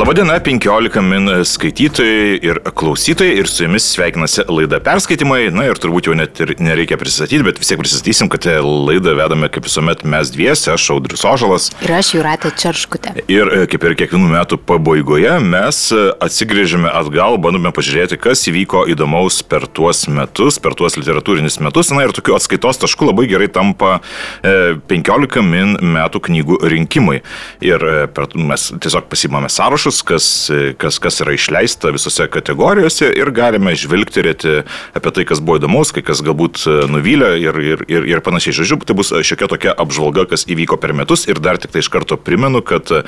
Labadiena, 15 min skaitytojai ir klausytojai ir su jumis sveikinasi laida perskaitimai. Na ir turbūt jau net ir nereikia pristatyti, bet vis tiek pristatysim, kad laidą vedame kaip visuomet mes dviese, aš Audrius Ožalas. Ir aš Juratė Čerškutė. Ir e, kaip ir kiekvienų metų pabaigoje mes e, atsigrėžime atgal, bandome pažiūrėti, kas įvyko įdomaus per tuos metus, per tuos literatūrinius metus. Na ir tokiu atskaitos tašku labai gerai tampa 15 e, min metų knygų rinkimai. Ir per, mes tiesiog pasimame sąrašus sąrašus, kas, kas, kas yra išleista visose kategorijose ir galime žvilgterėti apie tai, kas buvo įdomus, kai kas galbūt nuvylė ir, ir, ir, ir panašiai. Žodžiu, tai bus šiokia tokia apžvalga, kas įvyko per metus ir dar tik tai iš karto primenu, kad e,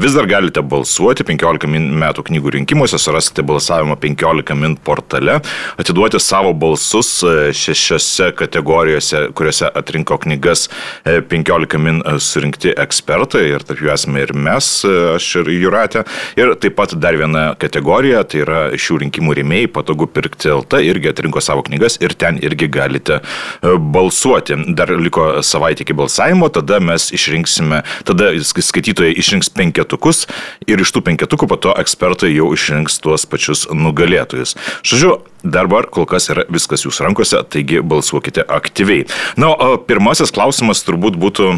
vis dar galite balsuoti 15 min metų knygų rinkimuose, surasite balsavimą 15 min portale, atiduoti savo balsus e, šešiose kategorijose, kuriuose atrinko knygas 15 e, min surinkti ekspertai ir tarp jų esame ir mes, aš ir Juratė. Ir taip pat dar viena kategorija, tai yra šių rinkimų rėmėjai, patogu pirkti LT, irgi atrinko savo knygas ir ten irgi galite e, balsuoti. Dar liko savaitė iki balsavimo, tada mes išrinksime, tada skaitytojai išrinks penketukus ir iš tų penketukų po to ekspertai jau išrinks tuos pačius nugalėtojus. Žodžiu, Dabar kol kas yra viskas jūsų rankose, taigi balsuokite aktyviai. Na, o pirmasis klausimas turbūt būtų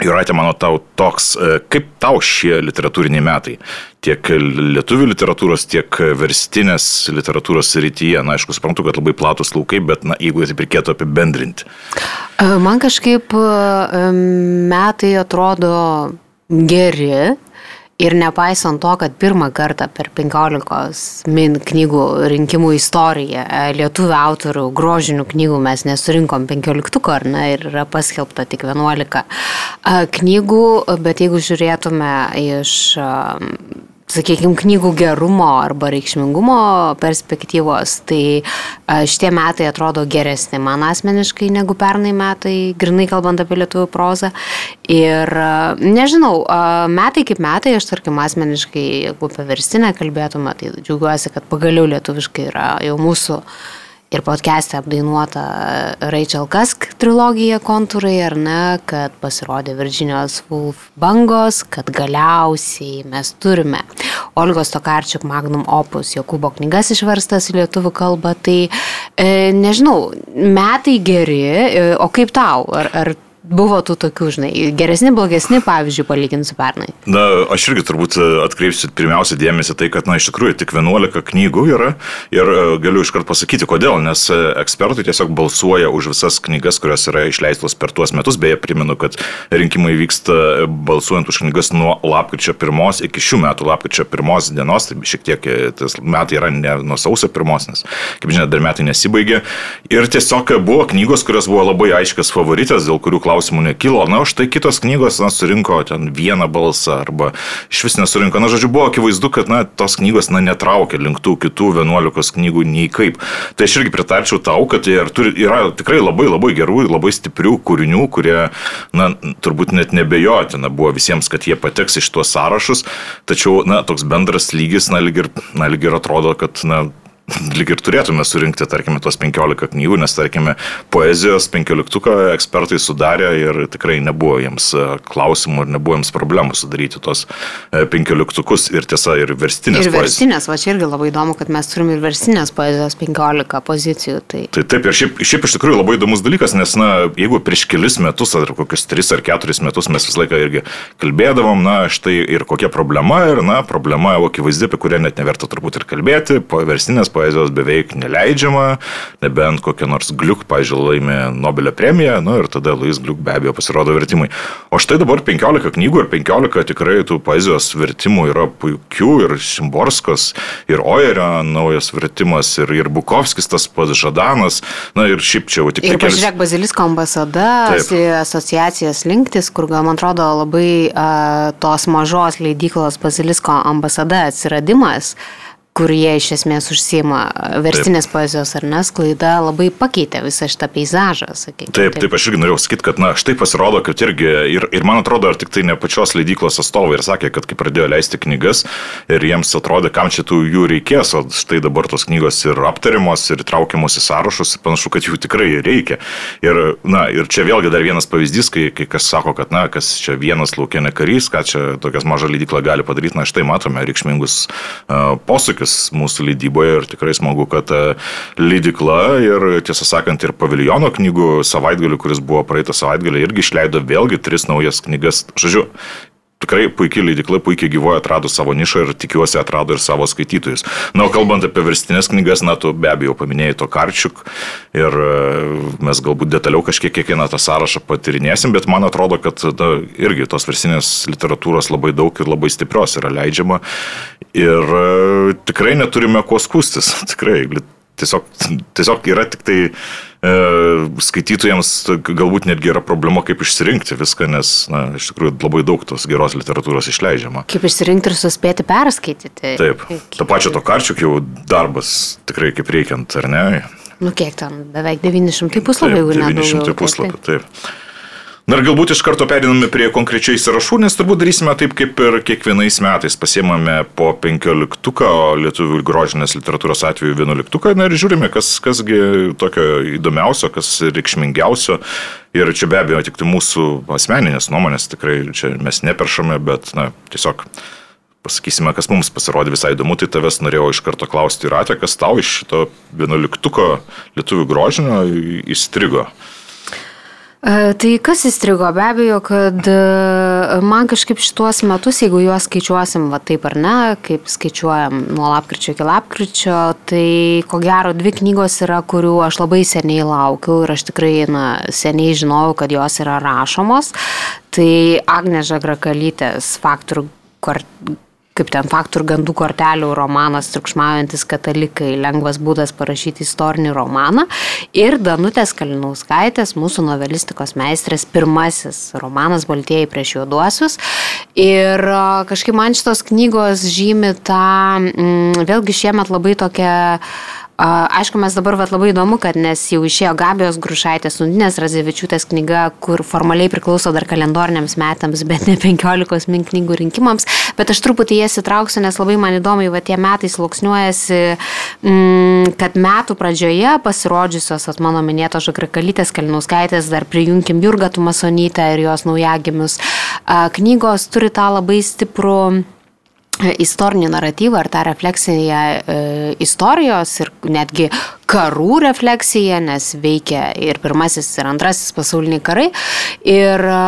Juratė, mano tau toks, e, kaip tau šie literatūriniai metai? Tiek lietuvių literatūros, tiek verstinės literatūros rytyje. Na, aišku, suprantu, kad labai platus laukai, bet, na, jeigu taip reikėtų apibendrinti. E, man kažkaip e, metai atrodo geri, Ir nepaisant to, kad pirmą kartą per 15 min knygų rinkimų istoriją e, lietuvių autorių grožinių knygų mes nesurinkom 15 ar ne ir yra paskelbta tik 11 e, knygų, bet jeigu žiūrėtume iš sakykime, knygų gerumo arba reikšmingumo perspektyvos, tai šitie metai atrodo geresni man asmeniškai negu pernai metai, grinai kalbant apie lietuvių prozą. Ir nežinau, metai kaip metai, aš tarkim asmeniškai, jeigu apie verstinę kalbėtume, tai džiaugiuosi, kad pagaliau lietuviškai yra jau mūsų uh, ir podcast'e apdainuota Rachel Kask trilogija kontūrai, ar ne, kad pasirodė Virginijos Woolf bangos, kad galiausiai mes turime Olgos Tokarčiuk Magnum Opus Jokūbo knygas išverstas į lietuvių kalbą, tai e, nežinau, metai geri, e, o kaip tau? Ar, ar buvo tų tokių, žinai, geresni, blogesni, pavyzdžiui, palyginti su pernai? Na, aš irgi turbūt e, atkreipsiu pirmiausia dėmesį tai, kad, na, iš tikrųjų tik 11 knygų yra ir e, galiu iškart pasakyti, kodėl, nes e, ekspertai tiesiog balsuoja už visas knygas, kurios yra išleistos per tuos metus. Beje, primenu, kad rinkimai vyksta balsuojant už knygas nuo lapkričio 1 iki šių metų lapkričio 1 dienos, tai šiek tiek tas metai yra ne nuo sausio 1, nes, kaip žinia, dar metai nesibaigė. Ir tiesiog buvo knygos, kurios buvo labai aiškios favoritės, dėl kurių klausimų klausimų nekilo. Na, už tai kitos knygos na, surinko ten vieną balsą arba iš vis nesurinko. Na, žodžiu, buvo akivaizdu, kad na, tos knygos na, netraukia link tų kitų 11 knygų nei kaip. Tai aš irgi pritarčiau tau, kad tai turi, yra tikrai labai labai gerų, labai stiprių kūrinių, kurie, na, turbūt net nebejotina buvo visiems, kad jie pateks iš tuos sąrašus. Tačiau, na, toks bendras lygis, na, lyg ir, na, lyg ir atrodo, kad, na, lyg ir turėtume surinkti, tarkime, tos 15 knygų, nes, tarkime, poezijos 15 ekspertai sudarė ir tikrai nebuvo jiems e, klausimų ir nebuvo jiems problemų sudaryti tos 15 e, ir tiesa, ir verstinės. Ir verstinės, va čia irgi labai įdomu, kad mes turime ir verstinės poezijos 15 pozicijų. Tai, tai taip, ir šiaip, šiaip iš tikrųjų labai įdomus dalykas, nes, na, jeigu prieš kelis metus, ar kokius 3 ar 4 metus mes visą laiką irgi kalbėdavom, na, štai ir kokia problema, ir, na, problema akivaizdi, apie kurią net neverta turbūt ir kalbėti, po verstinės poezijos poezijos beveik neleidžiama, nebent kokia nors Gliuk, pažiūrėjau, laimė Nobelio premiją, nu ir tada Luis Gliuk be abejo pasirodo vertimai. O štai dabar 15 knygų ir 15 tikrai tų poezijos vertimų yra puikių ir Šimborskos, ir Oerio naujas vertimas, ir, ir Bukovskis, tas pats Žadanas, na ir šiaip čia jau tik. Ir pažiūrėk, kelis... Bazilisko ambasada, asociacijas linktis, kur gal man atrodo labai uh, tos mažos leidyklos Bazilisko ambasada atsiradimas kur jie iš esmės užsima verstinės taip. poezijos ar nesklaida, labai pakeitė visą šitą peizažą. Sakykime, taip, taip, aš irgi norėjau sakyti, kad, na, štai pasirodo, kad irgi, ir, ir man atrodo, ar tik tai ne pačios leidyklos atstovai ir sakė, kad kai pradėjo leisti knygas ir jiems atrodė, kam čia tų jų reikės, o štai dabar tos knygos ir aptariamos, ir traukiamos į sąrašus, panašu, kad jų tikrai reikia. Ir, na, ir čia vėlgi dar vienas pavyzdys, kai, kai kas sako, kad, na, kas čia vienas laukia ne karys, ką čia tokias maža leidykla gali padaryti, na, štai matome reikšmingus uh, posūkius mūsų leidyboje ir tikrai smagu, kad uh, leidykla ir tiesą sakant ir paviljono knygų savaitgalių, kuris buvo praeitą savaitgalį, irgi išleido vėlgi tris naujas knygas. Žodžiu, tikrai puikiai leidikla, puikiai gyvoja, atrado savo nišą ir tikiuosi atrado ir savo skaitytojus. Na, o kalbant apie verstinės knygas, na, tu be abejo paminėjai to Karčiuk ir e, mes galbūt detaliau kažkiek kiekvieną tą sąrašą patirinėsim, bet man atrodo, kad na, irgi tos verstinės literatūros labai daug ir labai stiprios yra leidžiama ir e, tikrai neturime kuo skūstis. Tikrai, tiesiog, tiesiog yra tik tai e, skaitytojams galbūt netgi yra problema, kaip išsirinkti viską, nes na, iš tikrųjų labai daug tos geros literatūros išleidžiama. Kaip išsirinkti ir suspėti perskaityti. Taip, to pačio to karčiuk jau darbas tikrai kaip reikiant, ar ne? Nu kiek ten, beveik 900 puslapių, jeigu ne. 900 puslapių, taip. taip. Na ir galbūt iš karto periname prie konkrečiai sąrašų, nes turbūt darysime taip, kaip ir kiekvienais metais. Pasiemame po penkioliktuką, o lietuvių grožinės literatūros atveju vienuoliktuką, na ir žiūrime, kas, kasgi tokio įdomiausio, kas reikšmingiausio. Ir čia be abejo tik tai mūsų asmeninės nuomonės, tikrai čia mes neperšame, bet na, tiesiog pasakysime, kas mums pasirodė visai įdomu, tai tavęs norėjau iš karto klausti ir atė, kas tau iš šito vienuoliktuko lietuvių grožinio įstrigo. E, tai kas įstrigo? Be abejo, kad e, man kažkaip šituos metus, jeigu juos skaičiuosim, va taip ar ne, kaip skaičiuojam nuo lapkričio iki lapkričio, tai ko gero dvi knygos yra, kurių aš labai seniai laukiu ir aš tikrai na, seniai žinojau, kad jos yra rašomos. Tai Agne Žagrakalytės faktorių kaip ten faktų ir gandų kortelių romanas Trukšmaujantis katalikai, lengvas būdas parašyti istorinį romaną. Ir Danutės Kalinauskaitės, mūsų novelistikos meistrės, pirmasis romanas Baltieji prieš juoduosius. Ir kažkaip man šitos knygos žymi tą, mm, vėlgi šiemet labai tokia Aišku, mes dabar vat, labai įdomu, kad nes jau išėjo Gabijos Grušaitės, Undinės Razevičiūtės knyga, kur formaliai priklauso dar kalendoriniams metams, bet ne 15 min knygų rinkimams. Bet aš truputį jas įtrauksiu, nes labai man įdomu, va tie metai sluoksniuojasi, mm, kad metų pradžioje pasirodžiusios, at mano minėtos Žagrakalytės Kalinauskaitės, dar prijunkim Jurgą Tumasonytę ir jos naujagimius, knygos turi tą labai stiprų istorinį naratyvą ar tą refleksiją e, istorijos ir netgi karų refleksija, nes veikia ir pirmasis, ir antrasis pasauliniai karai. Ir e,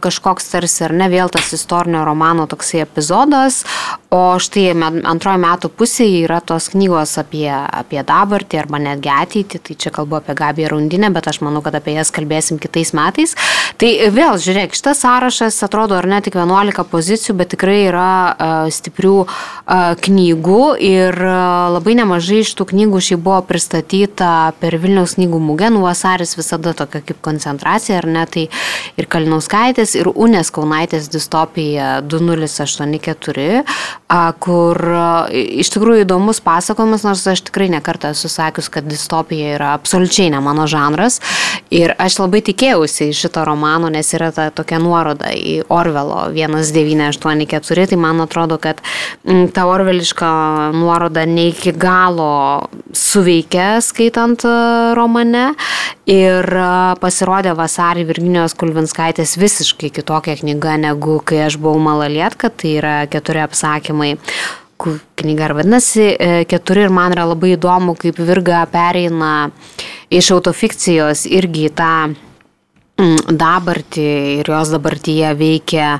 kažkoks tarsi ar ne vėl tas istorinio romano toksai epizodas. O štai antrojo metų pusėje yra tos knygos apie, apie dabartį arba netgi ateitį. Tai čia kalbu apie Gabiją Rundinę, bet aš manau, kad apie jas kalbėsim kitais metais. Tai vėl, žiūrėk, šitas sąrašas atrodo ar ne tik 11 pozicijų, bet tikrai yra uh, stiprių uh, knygų ir labai nemažai iš tų knygų šiaip buvo pristatyti pristatyta per Vilniaus knygų mugę, nu vasaris visada tokia kaip koncentracija, ar ne, tai ir Kalinauskaitės, ir Unės Kaunaitės distopija 2084, kur iš tikrųjų įdomus pasakojimas, nors aš tikrai nekartą esu sakius, kad distopija yra absoliučiai ne mano žanras. Ir aš labai tikėjausi iš šito romano, nes yra ta tokia nuoroda į Orvelo 1984, tai man atrodo, kad ta orveliška nuoroda ne iki galo suveikia skaitant e, romane. Ir e, pasirodė vasarį Virginijos Kulvinskaitės visiškai kitokia knyga negu kai aš buvau malalietka, tai yra keturi apsakymai knyga ar vadinasi e, keturi ir man yra labai įdomu, kaip Virga pereina iš autofikcijos irgi į tą mm, dabartį ir jos dabartyje veikia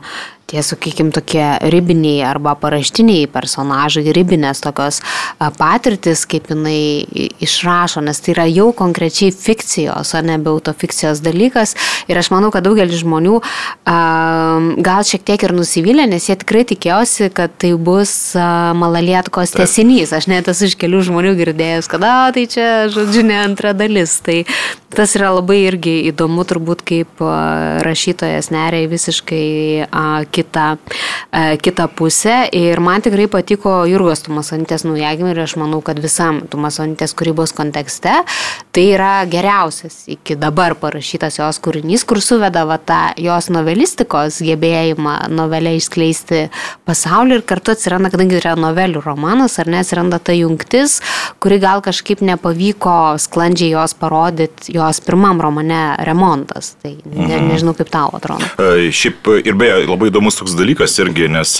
tie, sakykime, tokie ribiniai arba paraštiniai personažai, ribinės tokios patirtis, kaip jinai išrašo, nes tai yra jau konkrečiai fikcijos, o ne be autofikcijos dalykas. Ir aš manau, kad daugelis žmonių gal šiek tiek ir nusivylė, nes jie tikrai tikėjosi, kad tai bus malalietkos tesinys. Aš net esu iš kelių žmonių girdėjęs, kad, a, tai čia, žodžiu, ne antra dalis. Tai tas yra labai irgi įdomu, turbūt kaip rašytojas neriai visiškai a, kitą, e, kitą pusę. Ir man tikrai patiko Jurgos Tumasonytės naujagimė ir aš manau, kad visam Tumasonytės kūrybos kontekste tai yra geriausias iki dabar parašytas jos kūrinys, kur suveda va, tą jos novelistikos gebėjimą novelę išskleisti pasaulį ir kartu atsiranda, kadangi yra novelių romanas, ar ne, atsiranda ta jungtis, kuri gal kažkaip nepavyko sklandžiai jos parodyti jos pirmam romane Remontas. Tai ne, mhm. nežinau, kaip tau atrodo. E, šiaip ir beje, labai įdomus toks dalykas irgi, nes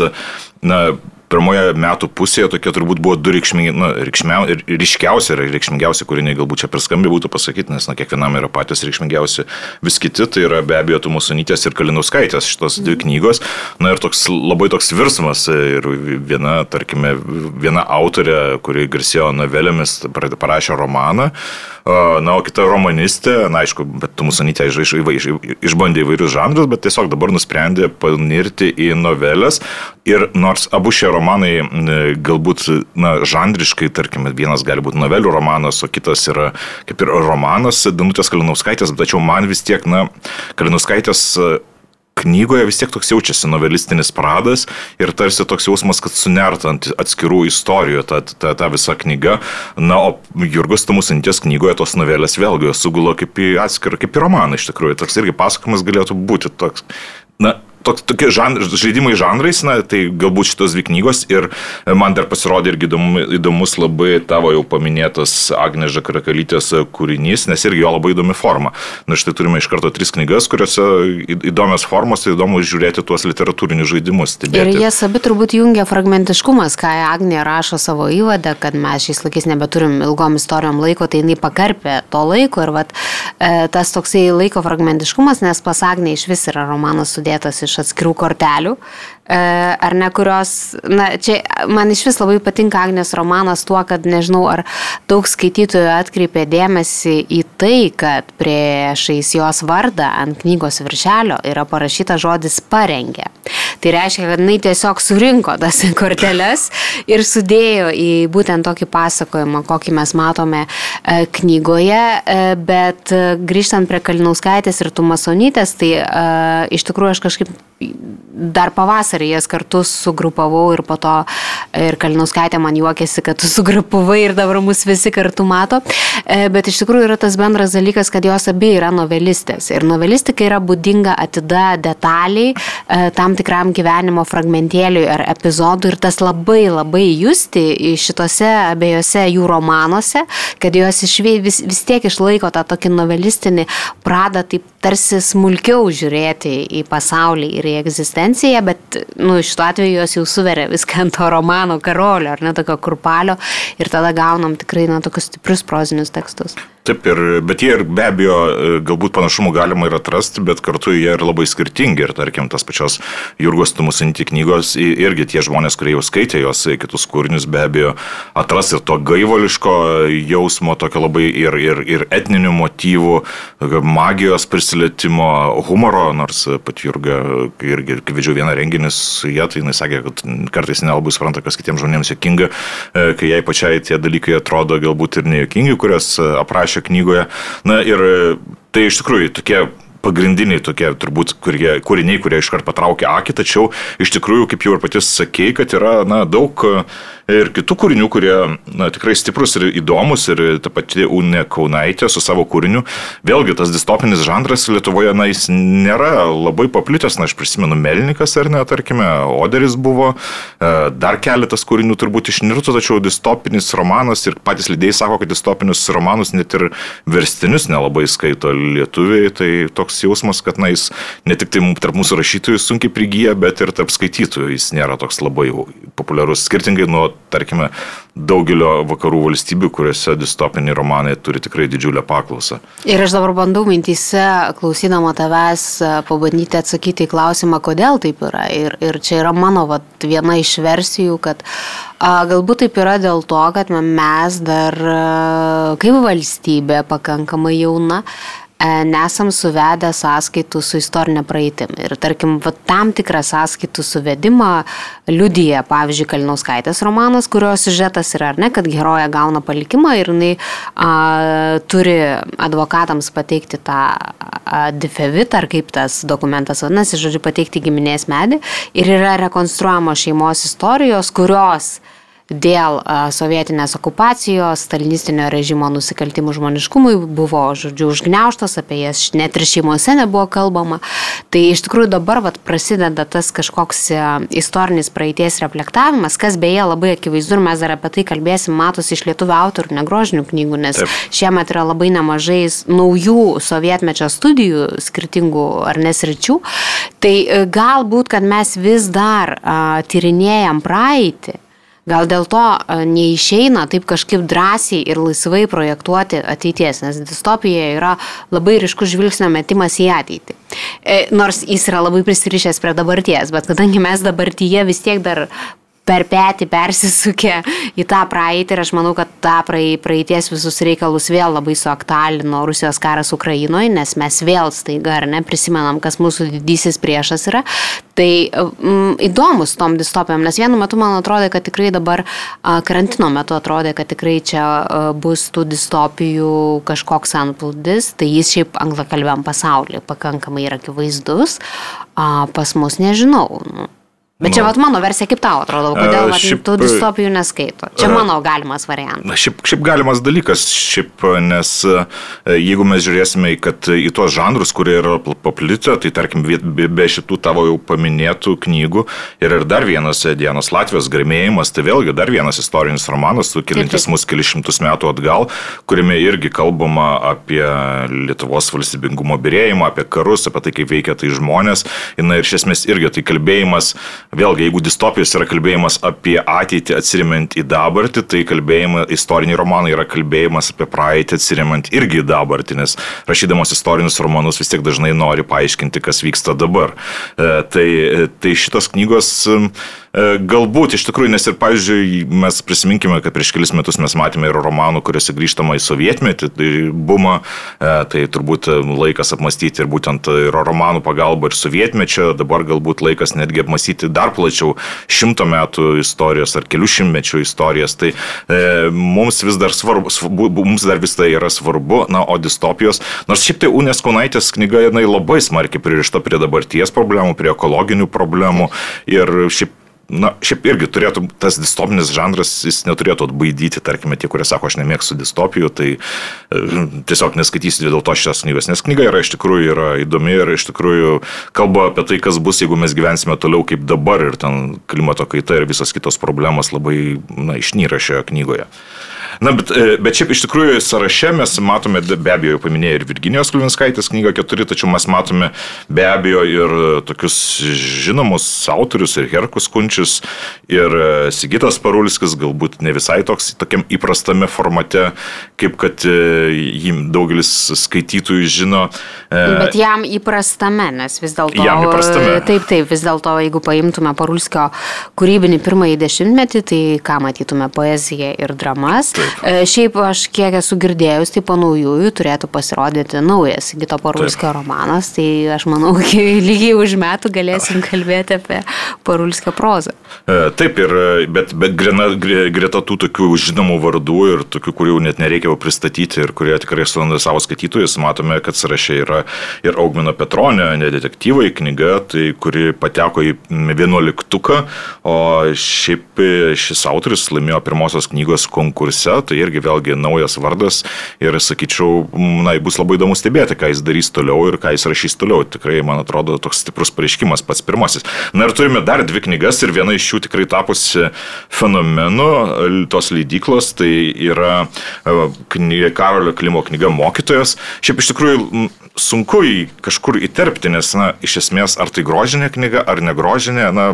na, pirmoje metų pusėje tokie turbūt buvo du reikšmingi, na, reikšmia, ryškiausi ir reikšmingiausi kūriniai, galbūt čia per skambiai būtų pasakyti, nes na, kiekvienam yra patys reikšmingiausi vis kiti, tai yra be abejo Tumusonytės ir Kalinauskaitės šitos dvi knygos. Na ir toks labai toks virsmas ir viena, tarkime, viena autorė, kuri garsėjo novelėmis, parašė romaną, Na, o kita romanistė, na aišku, bet Tumusanytė iš, iš, iš, išbandė įvairius žanrus, bet tiesiog dabar nusprendė panirti į novelės. Ir nors abu šie romanai galbūt, na, žanriškai, tarkim, vienas gali būti novelių romanas, o kitas yra kaip ir romanas Danutės Kalinauskaitės, tačiau man vis tiek, na, Kalinauskaitės knygoje vis tiek toks jaučiasi novelistinis pradas ir tarsi toks jausmas, kad sunertant atskirų istorijų ta, ta, ta visa knyga. Na, o Jurgos Tamusanties knygoje tos novelės vėlgi sugulo kaip į atskirą, kaip į romaną iš tikrųjų. Toks irgi pasakojimas galėtų būti toks. Na, tok, tokie žanr, žaidimai žanrais, na, tai galbūt šitos dvi knygos ir man dar pasirodė irgi įdomu, įdomus labai tavo jau paminėtas Agnės Žakarakalytės kūrinys, nes irgi jo labai įdomi forma. Na štai turime iš karto tris knygas, kuriuose įdomios formos ir įdomu žiūrėti tuos literatūrinius žaidimus. Stebėti. Ir jas abi turbūt jungia fragmentiškumas, ką Agnė rašo savo įvadą, kad mes šiais laikais nebeturim ilgom istorijom laiko, tai jinai pakarpė to laiko ir vat, e, tas toksai laiko fragmentiškumas, nes pas Agnė iš vis yra romanas sudėtas iš iš atskirų kortelių, ar ne kurios, na, čia man iš vis labai patinka Agnės romanas tuo, kad nežinau, ar daug skaitytojų atkreipė dėmesį į tai, kad priešais jos vardą ant knygos viršelio yra parašyta žodis parengė. Tai reiškia, kad jinai tiesiog surinko tas korteles ir sudėjo į būtent tokį pasakojimą, kokį mes matome e, knygoje, e, bet grįžtant prie Kalinauskaitės ir Tumasonytės, tai iš tikrųjų aš kažkaip dar pavasarį jas kartu sugrupavau ir po to ir Kalinauskaitė man juokėsi, kad tu sugrupavai ir dabar mus visi kartu mato. E, bet iš tikrųjų yra tas bendras dalykas, kad jos abi yra novelistės. Ir novelistika yra būdinga atida detaliai e, tam tikram gyvenimo fragmentėliui ar epizodui. Ir tas labai labai justi šitose abiejose jų romanuose, kad jos išvė, vis, vis tiek išlaiko tą tokį novelistinį pradą, taip tarsi smulkiau žiūrėti į pasaulį ir į egzistenciją, bet, nu, šituo atveju jos jau suveria viską ant to romano karolio, ar ne tokio kurpalio, ir tada gaunam tikrai, na, tokius stiprius prozinius tekstus. Taip, ir, bet jie ir be abejo, e, galbūt panašumų galima ir atrasti, bet kartu jie yra labai skirtingi. Ir tarkim, tas pačios Jurgos Tumusinti knygos, irgi tie žmonės, kurie jau skaitė jos kitus kūrinius, be abejo, atras ir to gaivališko jausmo, tokio labai ir, ir, ir etninių motyvų, magijos prisilietimo, humoro, nors pat Jurga irgi, vedžiau vieną renginį su jie, tai jis sakė, kad kartais nelabai supranta, kas kitiems žmonėms jokinga, e, kai jai pačiai tie dalykai atrodo galbūt ir nejokingi, kurias aprašė rašė knygoje. Na ir e, tai iš tikrųjų tokie pagrindiniai tokie turbūt kurie, kūriniai, kurie iškart patraukia akį, tačiau iš tikrųjų, kaip jau ir patys sakėjai, kad yra na, daug ir kitų kūrinių, kurie na, tikrai stiprus ir įdomus, ir ta pati Unė Kaunaitė su savo kūriniu. Vėlgi, tas distopinis žanras Lietuvoje, na, jis nėra labai paplitęs, na, aš prisimenu Melnikas ar ne, tarkime, Oderis buvo, e, dar keletas kūrinių turbūt išnirtų, tačiau distopinis romanas ir patys lydėjai sako, kad distopinius romanus net ir verstinius nelabai skaito lietuviai, tai toks jausmas, kad, na, jis ne tik tai tarp mūsų rašytojų sunkiai prigyja, bet ir tarp skaitytojų jis nėra toks labai populiarus, skirtingai nuo tarkime, daugelio vakarų valstybių, kuriuose distopiniai romanai turi tikrai didžiulę paklausą. Ir aš dabar bandau mintyse, klausydama tavęs, pabandyti atsakyti į klausimą, kodėl taip yra. Ir, ir čia yra mano vat, viena iš versijų, kad a, galbūt taip yra dėl to, kad mes dar a, kaip valstybė pakankamai jauna nesam suvedę sąskaitų su istorinė praeitim. Ir tarkim, va, tam tikrą sąskaitų suvedimą liudyje, pavyzdžiui, Kalinauskaitės romanas, kurio siužetas yra, ar ne, kad heroja gauna palikimą ir jinai a, turi advokatams pateikti tą difevitą, ar kaip tas dokumentas vadinasi, žodžiu, pateikti giminės medį. Ir yra rekonstruojamos šeimos istorijos, kurios dėl sovietinės okupacijos, stalinistinio režimo nusikaltimų žmoniškumui buvo, žodžiu, užgneuštos, apie jas net ir šeimose nebuvo kalbama. Tai iš tikrųjų dabar vat, prasideda tas kažkoks istorinis praeities reflektavimas, kas beje labai akivaizdu ir mes dar apie tai kalbėsim, matosi iš lietuvių autorių negrožinių knygų, nes Taip. šiemet yra labai nemažai naujų sovietmečio studijų skirtingų ar nesričių. Tai e, galbūt, kad mes vis dar uh, tyrinėjam praeitį, Gal dėl to e, neišeina taip kažkaip drąsiai ir laisvai projektuoti ateities, nes distopija yra labai ryškus žvilgsnio metimas į ateitį. E, nors jis yra labai prisirišęs prie dabarties, bet kadangi mes dabartyje vis tiek dar per petį persisukė į tą praeitį ir aš manau, kad tą praeities visus reikalus vėl labai suaktualino Rusijos karas Ukrainoje, nes mes vėl staiga ar ne prisimenam, kas mūsų didysis priešas yra. Tai mm, įdomus tom distopijom, nes vienu metu man atrodo, kad tikrai dabar karantino metu atrodė, kad tikrai čia bus tų distopijų kažkoks antplūdis, tai jis šiaip anglakalbiam pasaulyje pakankamai yra akivaizdus, pas mus nežinau. Bet čia nu, vat, mano versija, kaip tau atrodo, kodėl vat, šiaip, tų distopijų neskaito. Čia mano galimas variantas. Šiaip, šiaip galimas dalykas, šiaip, nes jeigu mes žiūrėsime kad, į tos žanrus, kurie yra paplitę, tai tarkim, be, šitų tavo jau paminėtų knygų yra ir dar vienas Dienos Latvijos grimėjimas, tai vėlgi dar vienas istorinis romanas, sukelintis mus kelius šimtus metų atgal, kuriame irgi kalbama apie Lietuvos valstybingumo birėjimą, apie karus, apie tai, kaip veikia tai žmonės. Na ir iš esmės irgi tai kalbėjimas Vėlgi, jeigu distopijos yra kalbėjimas apie ateitį atsirimant į dabartį, tai istoriniai romanai yra kalbėjimas apie praeitį atsirimant irgi į dabartį, nes rašydamas istorinius romanus vis tiek dažnai nori paaiškinti, kas vyksta dabar. E, tai, tai šitos knygos E, galbūt iš tikrųjų, nes ir, pavyzdžiui, mes prisiminkime, kad prieš kelis metus mes matėme ir romanų, kuriuose grįžtama į sovietmetį, tai bumą, e, tai turbūt laikas apmastyti ir būtent ir romanų pagalba ir sovietmečio, dabar galbūt laikas netgi apmastyti dar plačiau šimto metų istorijos ar kelių šimtmečių istorijos. Tai e, mums vis dar svarbu, mums dar vis tai yra svarbu, na, o distopijos, nors šiaip tai UNESCO naitės knyga, jinai labai smarkiai pririšta prie dabarties problemų, prie ekologinių problemų ir šiaip na, šiaip irgi turėtų, tas distopinis žanras, jis neturėtų atbaidyti, tarkime, tie, kurie sako, aš nemėgstu distopijų, tai e, tiesiog neskaitysiu dėl to šios knygos, nes knyga yra iš tikrųjų yra įdomi ir iš tikrųjų kalba apie tai, kas bus, jeigu mes gyvensime toliau kaip dabar ir ten klimato kaita ir visos kitos problemos labai, na, išnyra šioje knygoje. Na, bet, e, bet šiaip iš tikrųjų sąraše mes matome, be abejo, jau paminėjai ir Virginijos Klivinskaitės knygą 4, tačiau mes matome be abejo ir tokius žinomus autorius, ir Herkus Kunčius, ir e, Sigitas Parulskis, galbūt ne visai toks tokiam įprastame formate, kaip kad e, jį daugelis skaitytojų žino. Bet jam įprastame, nes vis dėlto. Jam įprastame. Taip, taip, vis dėlto, jeigu paimtume Parulskio kūrybinį pirmąjį dešimtmetį, tai ką matytume poeziją ir dramas. Taip. E, šiaip aš kiek esu girdėjus, tai po naujųjų turėtų pasirodyti naujas Gito Parulskio Taip. romanas, tai aš manau, lygiai už metų galėsim kalbėti apie Parulskio prozą. E, taip, ir, bet, bet grena, greta tų tokių žinomų vardų ir tokių, kurių net nereikia pristatyti ir kurie tikrai suranda savo skaitytojus, matome, kad sąraše yra ir Augmino Petronio nedetektyvai knyga, tai, kuri pateko į 11-tuką, o šiaip šis autoris laimėjo pirmosios knygos konkurse tai irgi vėlgi naujas vardas ir sakyčiau, na, bus labai įdomu stebėti, ką jis darys toliau ir ką jis rašys toliau. Tikrai, man atrodo, toks stiprus pareiškimas pats pirmasis. Na ir turime dar dvi knygas ir viena iš jų tikrai tapusi fenomenu tos leidyklos, tai yra e, knyga, Karolio Klimo knyga Mokytojas. Šiaip iš tikrųjų sunku į kažkur įterpti, nes, na, iš esmės, ar tai grožinė knyga, ar negrožinė, na,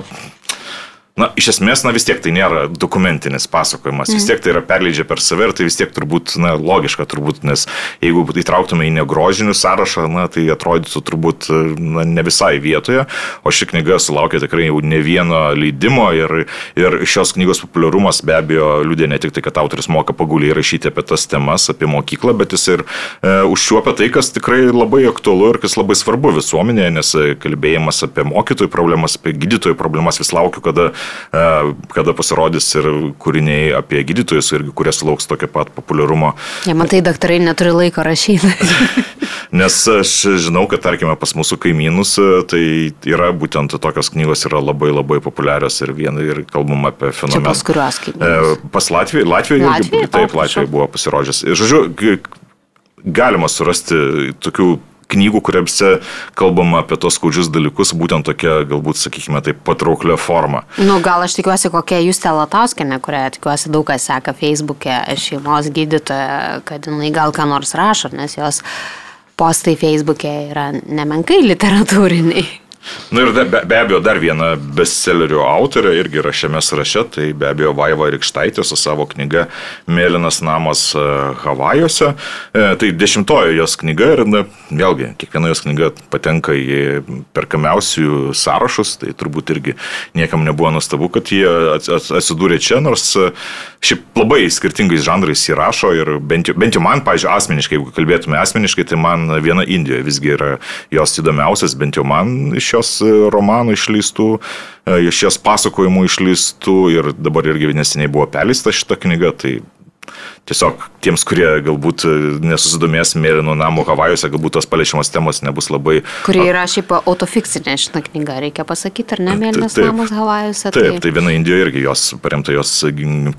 Na, iš esmės, na vis tiek tai nėra dokumentinis pasakojimas, vis tiek tai yra perleidžia per save ir tai vis tiek turbūt, na, logiška turbūt, nes jeigu įtrauktume į negrožinių sąrašą, na, tai atrodytų turbūt, na, ne visai vietoje, o ši knyga sulaukė tikrai jau ne vieno leidimo ir, ir šios knygos populiarumas be abejo liūdė ne tik tai, kad autoris moka paguliai rašyti apie tas temas, apie mokyklą, bet jis ir e, užšiuopia tai, kas tikrai labai aktualu ir kas labai svarbu visuomenėje, nes kalbėjimas apie mokytojų problemas, apie gydytojų problemas vis laukiu, kada kada pasirodys ir kūriniai apie gydytojus, irgi, kurie sulauks tokio pat populiarumo. Ja, matai, daktarai neturi laiko rašyti. Nes aš žinau, kad, tarkime, pas mūsų kaimynus, e, tai yra būtent tokios knygos yra labai labai populiarios ir viena ir kalbam apie fenomeną. Pas kuriuos kaimynus? E, pas Latviją, Latvijoje, Latvijai, taip, Latvijoje buvo pasirodžęs. Ir, žodžiu, galima surasti tokių knygų, kuriuose kalbama apie tos skaudžius dalykus, būtent tokia, galbūt, sakykime, taip patrauklia forma. Nu, gal aš tikiuosi, kokia jūs Telatauskene, kurią tikiuosi daug kas seka Facebook'e, šeimos gydytoja, kad jinai gal ką nors rašo, nes jos postai Facebook'e yra nemenkai literatūriniai. Na ir be, be abejo, dar viena bestsellerių autorė irgi yra šiame sąraše, tai be abejo Vaiva Rikštaitė su savo knyga Mėlynas namas e, Havajuose. E, tai dešimtojo jos knyga ir na, vėlgi, kiekviena jos knyga patenka į perkamiausių sąrašus, tai turbūt irgi niekam nebuvo nuostabu, kad jie atsidūrė čia, nors e, šiaip labai skirtingais žanrais įrašo ir bent jau, bent jau man, pažiūrėjau, asmeniškai, jeigu kalbėtume asmeniškai, tai man viena Indijoje visgi yra jos įdomiausias, bent jau man iš jos e, romanų išleistų, e, iš jos pasakojimų išleistų ir dabar irgi neseniai buvo perleista šita knyga, tai tiesiog tiems, kurie galbūt e, nesusidomės mėlynų namų Havajuose, galbūt tos paliečiamos temos nebus labai... Kuri yra šiaip autofikcinė šitą knygą, reikia pasakyti, ar ne mėlynas namas Havajuose? Tai... Taip, tai viena Indijoje irgi jos paremta jos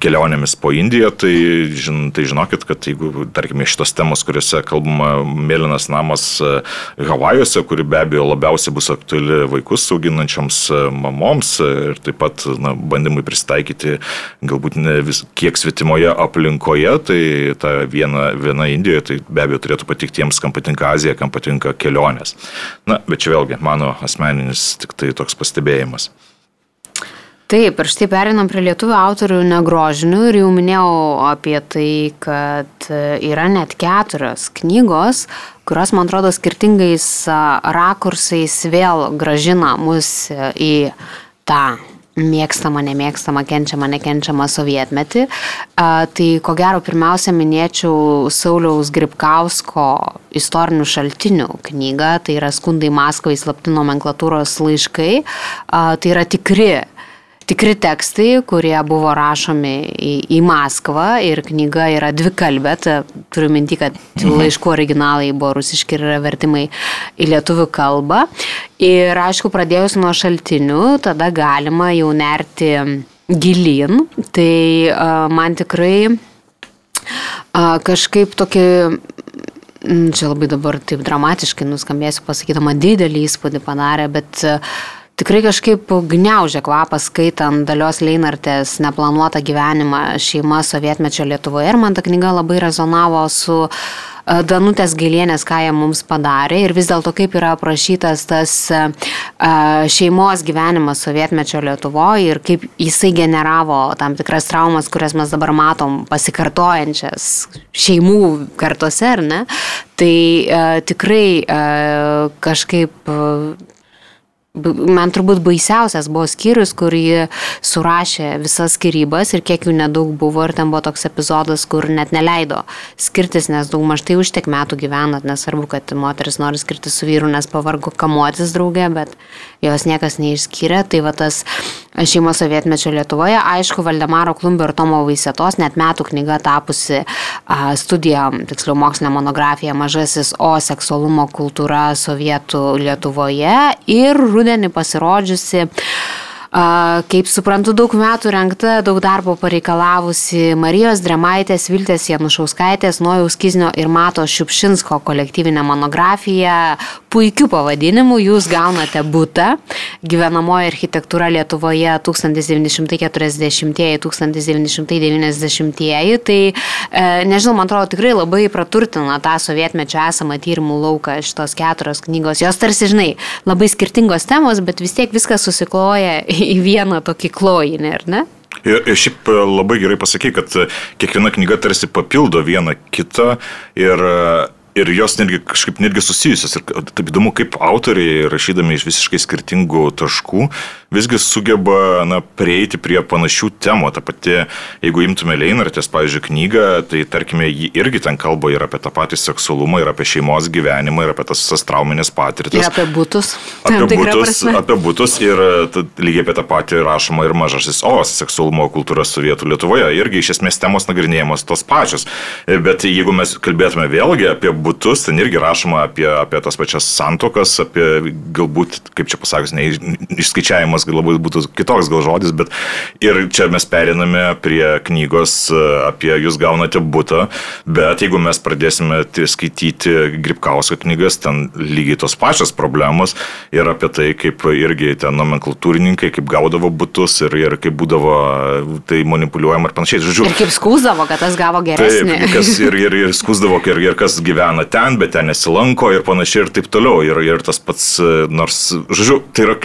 kelionėmis po Indiją, tai, žin, tai žinokit, kad jeigu, tarkime, šitos temos, kuriuose kalbama mėlynas namas e, Havajuose, kuri be abejo labiausiai bus aktuali vaikus auginančioms e, mamoms ir taip pat na, bandymui pristaikyti galbūt ne vis kiek svetimoje aplinkoje, tai ta viena, viena Indijoje, tai be abejo turėtų patikti tiems, kam patinka Azija, kam patinka kelionės. Na, bet čia vėlgi mano asmeninis tik tai toks pastebėjimas. Taip, ir štai perinam prie lietuvių autorių negrožinių ir jau minėjau apie tai, kad yra net keturios knygos, kurios, man atrodo, skirtingais rakursais vėl gražina mus į tą mėgstamą, nemėgstamą, kenčiamą, nekenčiamą sovietmetį. Tai ko gero pirmiausia minėčiau Sauliaus Gripkausko istorinių šaltinių knygą, tai yra Skundai Maskvai slapti nomenklatūros laiškai. Tai yra tikri tikri tekstai, kurie buvo rašomi į, į Maskvą ir knyga yra dvikalbė, turiu minti, kad mhm. laiškų originalai buvo rusiški ir yra vertimai į lietuvių kalbą. Ir aišku, pradėjus nuo šaltinių, tada galima jau nerti gilin. Tai uh, man tikrai uh, kažkaip tokį čia labai dabar taip dramatiškai nuskambėsiu, pasakydama didelį įspūdį padarė, bet Tikrai kažkaip gniaužia kvapas skaitant Dalios Leinartės neplanuotą gyvenimą šeima sovietmečio Lietuvoje ir man ta knyga labai rezonavo su e, Danutės Gilienės, ką jie mums padarė ir vis dėlto kaip yra aprašytas tas e, šeimos gyvenimas sovietmečio Lietuvoje ir kaip jisai generavo tam tikras traumas, kurias mes dabar matom pasikartojančias šeimų kartose, ar ne? Tai uh, tikrai uh, kažkaip man turbūt baisiausias buvo skyrius, kur jie surašė visas skirybas ir kiek jų nedaug buvo ir ten buvo toks epizodas, kur net neleido skirtis, nes daug maž tai už tiek metų gyvenat, nesvarbu, kad moteris nori skirtis su vyru, nes pavargo kamuotis draugė, bet jos niekas neišskyrė. Tai va tas šeimos sovietmečio Lietuvoje, aišku, Valdemaro Klumbio ir Tomo Vaisėtos net metų knyga tapusi studija, tiksliau mokslinė monografija Mažasis O seksualumo kultūra sovietų Lietuvoje ir rudenį pasirodžiusi Kaip suprantu, daug metų renkta, daug darbo pareikalavusi Marijos Dremaitės, Viltės Janušauskaitės, Nojaus Kiznio ir Mato Šiupšinsko kolektyvinė monografija. Puikiu pavadinimu jūs gaunate būtą. Gyvenamoji architektūra Lietuvoje 1970-1990. Tai e, nežinau, man atrodo, tikrai labai praturtina tą sovietmečio esamą tyrimų lauką šitos keturios knygos. Jos tarsi, žinai, labai skirtingos temos, bet vis tiek viskas susikloja į vieną tokį klojinį, ar ne? Ir, ir šiaip labai gerai pasakai, kad kiekviena knyga tarsi papildo vieną kitą ir ir jos netgi kažkaip netgi susijusios. Ir taip įdomu, kaip autoriai, rašydami iš visiškai skirtingų taškų, visgi sugeba na, prieiti prie panašių temų. Ta pati, jeigu imtume Leinartės, pavyzdžiui, knygą, tai tarkime, ji irgi ten kalba ir apie tą patį seksualumą, ir apie šeimos gyvenimą, ir apie tas visas trauminės patirtis. Ir apie būtus. Apie būtus, apie būtus ir lygiai apie tą patį rašoma ir mažasis O, seksualumo kultūra sovietų Lietuvoje. Irgi iš esmės temos nagrinėjamos tos pačios. Bet jeigu mes kalbėtume vėlgi apie būtus, ten irgi rašoma apie, apie tas pačias santokas, apie galbūt, kaip čia pasakius, ne, išskaičiavimas labai būtų kitoks gal žodis, bet ir čia mes periname prie knygos apie jūs gaunate būtą, bet jeigu mes pradėsime skaityti Gripkausko knygas, ten lygiai tos pačios problemos ir apie tai, kaip irgi ten nomenklatūrininkai, kaip gaudavo būtus ir, ir kaip būdavo tai manipuliuojama ir panašiai. Žodžiu, ir kaip skūsdavo, kad tas gavo geresnį. Taip, kas ir, ir, ir skūsdavo, ir, ir kas gyvena gyvena ten, bet ten nesilanko ir panašiai ir taip toliau. Ir, ir tas pats, nors, žodžiu, tai yra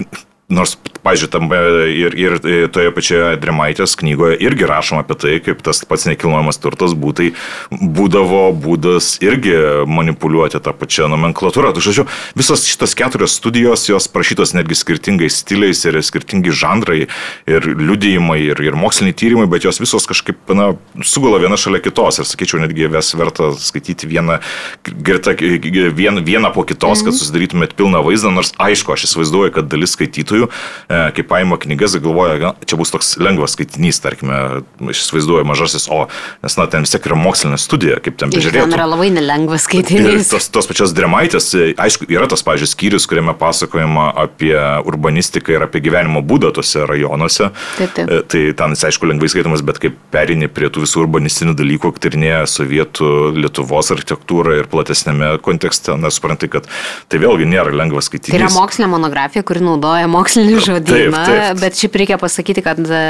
Nors, pažiūrėjau, tam ir, ir toje pačioje Dremaitės knygoje irgi rašoma apie tai, kaip tas pats nekilnojamas turtas būtai būdavo būdas irgi manipuliuoti tą pačią nomenklatūrą. Tai, žodžiu, visos šitos keturios studijos, jos prašytos netgi skirtingais stiliais ir skirtingi žanrai ir liudijimai ir, ir moksliniai tyrimai, bet jos visos kažkaip, na, sugula viena šalia kitos ir, sakyčiau, netgi ves verta skaityti vieną, greta, vien, vieną po kitos, kad mhm. susidarytumėt pilną vaizdą, nors aišku, aš įsivaizduoju, kad dalis skaitytojų skaitytojų, e, kai paima knygas, galvoja, čia bus toks lengvas skaitinys, tarkime, aš įsivaizduoju mažasis O, nes, na, ten vis tiek yra mokslinė studija, kaip ten bežiūrėti. Ten yra labai nelengvas skaitinys. Tos, tos pačios dremaitės, e, aišku, yra tas, pažiūrėjau, skyrius, kuriame pasakojama apie urbanistiką ir apie gyvenimo būdą tose rajonuose. Taip, taip. E, tai ten jis, aišku, lengvai skaitomas, bet kaip perini prie tų visų urbanistinių dalykų, aptarinėja sovietų Lietuvos architektūrą ir platesnėme kontekste, nesuprantai, kad tai vėlgi nėra lengvas skaitinys. Tai yra mokslinė monografija, kuri naudoja mokslinę mokslinį žodyną, taip, taip. bet šiaip reikia pasakyti, kad e,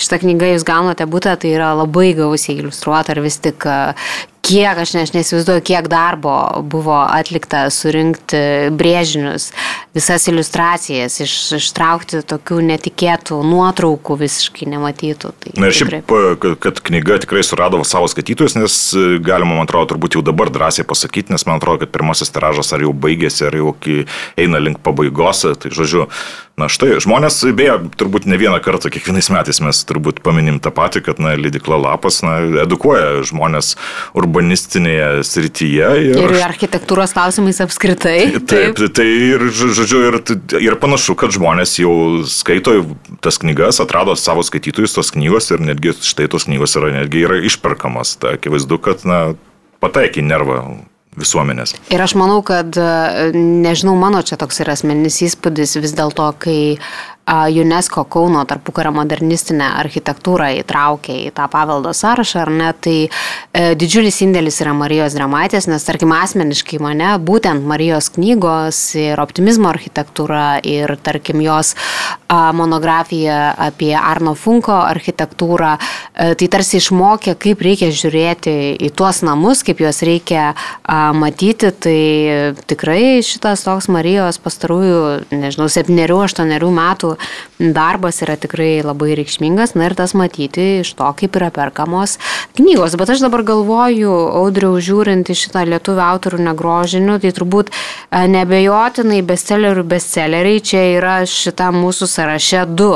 šitą knygą jūs gaunate būtą, tai yra labai gausiai iliustruota ir vis tik e, kiek, aš, ne, aš nesivaizduoju, kiek darbo buvo atlikta surinkti brėžinius, visas iliustracijas, iš, ištraukti tokių netikėtų nuotraukų visiškai nematytų. Tai Na ir šiaip, tikrai... kad knyga tikrai surado savo skaitytojus, nes e, galima, man atrodo, turbūt jau dabar drąsiai pasakyti, nes man atrodo, kad pirmasis tiražas ar jau baigėsi, ar jau eina link pabaigos, tai žodžiu, Na štai, žmonės, beje, turbūt ne vieną kartą, kiekvienais metais mes turbūt paminim tą patį, kad, na, Lidikla Lapas, na, edukuoja žmonės urbanistinėje srityje. Ir, ir architektūros klausimais apskritai. Taip, taip, tai ir, žodžiu, ir, ir panašu, kad žmonės jau skaito tas knygas, atrado savo skaitytojus tos knygos ir netgi štai tos knygos yra netgi yra išperkamas. Tai akivaizdu, kad, na, pataikė nervą visuomenės. Ir aš manau, kad, nežinau, mano čia toks yra asmeninis įspūdis vis dėlto, kai UNESCO Kauno tarpukario modernistinę architektūrą įtraukė į tą paveldo sąrašą, ar ne, tai e, didžiulis indėlis yra Marijos Dramaitės, nes tarkim asmeniškai mane būtent Marijos knygos ir optimizmo architektūra ir tarkim jos a, monografija apie Arno Funko architektūrą, e, tai tarsi išmokė, kaip reikia žiūrėti į tuos namus, kaip juos reikia a, matyti, tai tikrai šitas toks Marijos pastarųjų, nežinau, septyniarių, aštuonerių metų darbas yra tikrai labai reikšmingas, na ir tas matyti iš to, kaip yra perkamos knygos. Bet aš dabar galvoju, audriau žiūrint į šitą lietuvių autorių negrožinių, tai turbūt e, nebejotinai bestsellerių bestselleriai čia yra šitą mūsų sąraše du.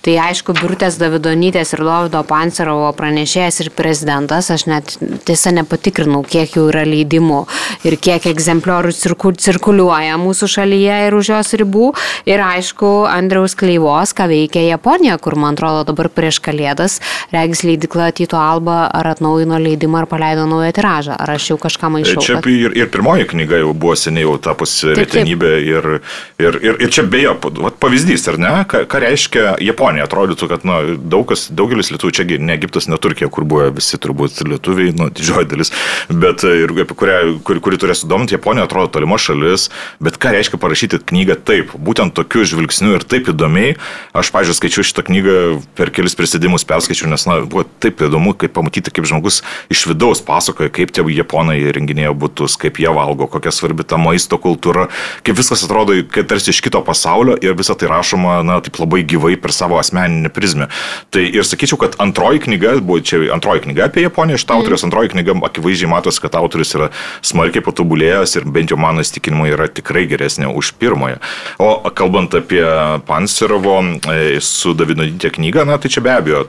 Tai aišku, Birutės Davidonytės ir Dovido Pancerovo pranešėjas ir prezidentas, aš net tiesa nepatikrinau, kiek jų yra leidimų ir kiek egzempliorių cirku, cirkuliuoja mūsų šalyje ir už jos ribų. Ir aišku, Andriaus Kleivos, ką veikia Japonija, kur man atrodo dabar prieš kalėdas, regis leidikla Tito Alba ar atnaujino leidimą ar paleido naują tiražą. Ar aš jau kažką maišau? Čia kad... ir, ir pirmoji knyga jau buvo seniai jau tapusi retenybė ir, ir, ir, ir čia beje, pavyzdys, ar ne, ką, ką reiškia Japonija Japonija. Atrodytų, kad na, daug kas, daugelis lietuvių, čiagi ne Egiptas, ne Turkija, kur buvo visi turbūt lietuviai, nu, didžioji dalis, bet e, ir apie kurią, kuri, kuri turės sudominti, Japonija atrodo tolima šalis, bet ką reiškia parašyti knygą taip, būtent tokiu žvilgsniu ir taip įdomiai. Aš, pažiūrėjau, skaičiu šitą knygą per kelis prisėdimus perskaičiu, nes, na, buvo taip įdomu, kaip pamatyti, kaip žmogus iš vidaus pasakoja, kaip tie japonai renginėjo būtus, kaip jie valgo, kokia svarbi ta maisto kultūra, kaip viskas atrodo, kad tarsi iš kito pasaulio ir visą tai rašoma, na, taip labai gyvai per savo asmeninį prizmę. Tai ir sakyčiau, kad antroji knyga, buvo čia antroji knyga apie Japoniją iš autorius, mm. antroji knyga akivaizdžiai matosi, kad autorius yra smarkiai patobulėjęs ir bent jau mano įstikinimu yra tikrai geresnė už pirmąją. O kalbant apie Panserovo e, su Davidodytė knygą, na, tai čia be abejo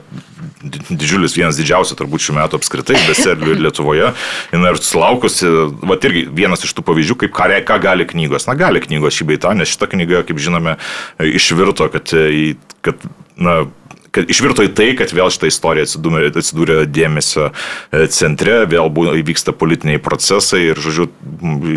didžiulis, vienas didžiausių turbūt šių metų apskritai beserlių Lietuvoje. Ir sulaukusi, va irgi vienas iš tų pavyzdžių, kaip ką, ką gali knygos. Na, gali knygos šį beitą, nes šita knyga, kaip žinome, išvirto, kad, kad na, kad išvirto į tai, kad vėl šitą istoriją atsidūrė, atsidūrė dėmesio e, centre, vėl buvo, įvyksta politiniai procesai ir, žodžiu,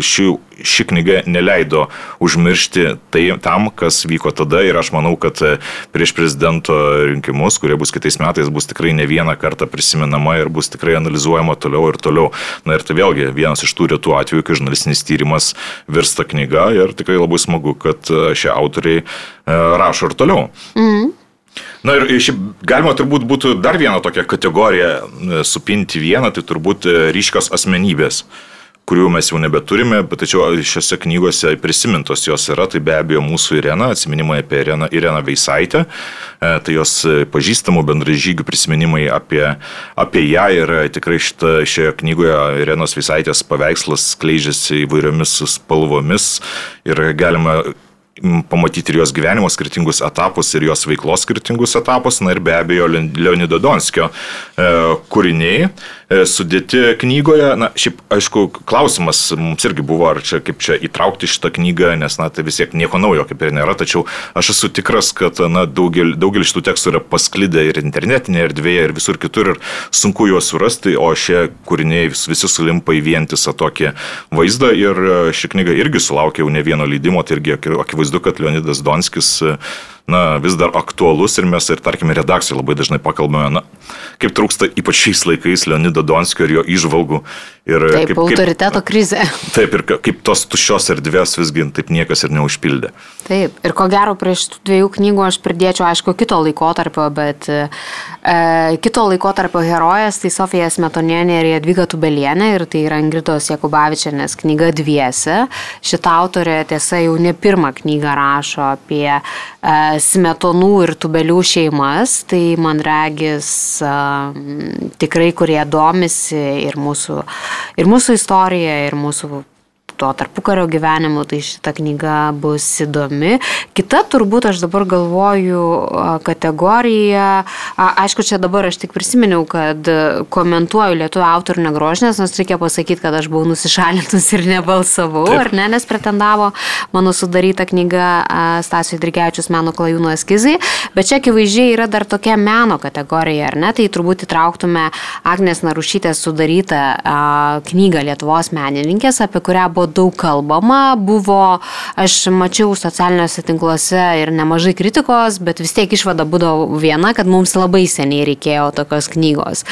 ši, ši knyga neleido užmiršti tai, tam, kas vyko tada ir aš manau, kad e, prieš prezidento rinkimus, kurie bus kitais metais, bus tikrai ne vieną kartą prisimenama ir bus tikrai analizuojama toliau ir toliau. Na ir tai vėlgi vienas iš tų retų atvejų, kai žurnalistinis tyrimas virsta knyga ir tikrai labai smagu, kad e, šie autoriai rašo ir toliau. Mm. Na ir šiaip galima turbūt būtų dar vieną tokią kategoriją e, supinti vieną, tai turbūt e, ryškios asmenybės kurių mes jau nebeturime, bet tačiau šiose knygose prisimintos jos yra, tai be abejo mūsų Irena, atsiminimai apie Ireną, Ireną Veisaitę, e, tai jos pažįstamų bendražygių prisiminimai apie, apie ją ir tikrai šita, šioje knygoje Irenos Veisaitės paveikslas skleidžiasi įvairiomis spalvomis ir galima pamatyti ir jos gyvenimo skirtingus etapus ir jos veiklos skirtingus etapus, na ir be abejo Leonido Donskio e, kūriniai. E, sudėti knygoje. Na, šiaip, aišku, klausimas mums irgi buvo, ar čia kaip čia įtraukti šitą knygą, nes, na, tai vis tiek nieko naujo kaip ir nėra, tačiau aš esu tikras, kad, na, daugelis daugel šitų tekstų yra pasklidę ir internetinėje erdvėje, ir visur kitur, ir sunku juos surasti, o šie kūriniai visi sulimpa į vientisą tokį vaizdą. Ir e, ši knyga irgi sulaukė jau ne vieno leidimo, tai irgi akivaizdu akivaizdu, kad Leonidas Donskis na, vis dar aktualus ir mes ir, tarkime, redakcijoje labai dažnai pakalbame, na, kaip trūksta ypač šiais laikais Leonido Donskio ir jo išvalgų. Ir taip, kaip, autoriteto kaip, krizė. Taip, ir kaip tos tuščios erdvės visgi taip niekas ir neužpildė. Taip, ir ko gero prieš tų dviejų knygų aš pridėčiau, aišku, kito laikotarpio, bet e, kito laikotarpio herojas tai Sofija Smetonienė ir Jadviga Tubelienė ir tai yra Ingridos Jakubavičianės knyga Dviese. Šitą autorė tiesa jau ne pirmą knygą rašo apie e, smetonų ir tubelių šeimas, tai man regis tikrai, kurie domisi ir mūsų, ir mūsų istorija, ir mūsų to tarpukario gyvenimu, tai šita knyga bus įdomi. Kita turbūt aš dabar galvoju kategorija, aišku, čia dabar aš tik prisiminiau, kad komentuoju lietuvių autorių negrožinės, nes reikia pasakyti, kad aš buvau nusišalintus ir nebalsavau, Taip. ar ne, nes pretendavo mano sudaryta knyga Stasio Drigevičius meno klajūnų eskizai, bet čia akivaizdžiai yra dar tokia meno kategorija, ar ne, tai turbūt įtrauktume Agnės Narušytės sudarytą knygą Lietuvos menininkės, apie kurią buvo daug kalbama, buvo, aš mačiau socialiniuose tinkluose ir nemažai kritikos, bet vis tiek išvada būdavo viena, kad mums labai seniai reikėjo tokios knygos.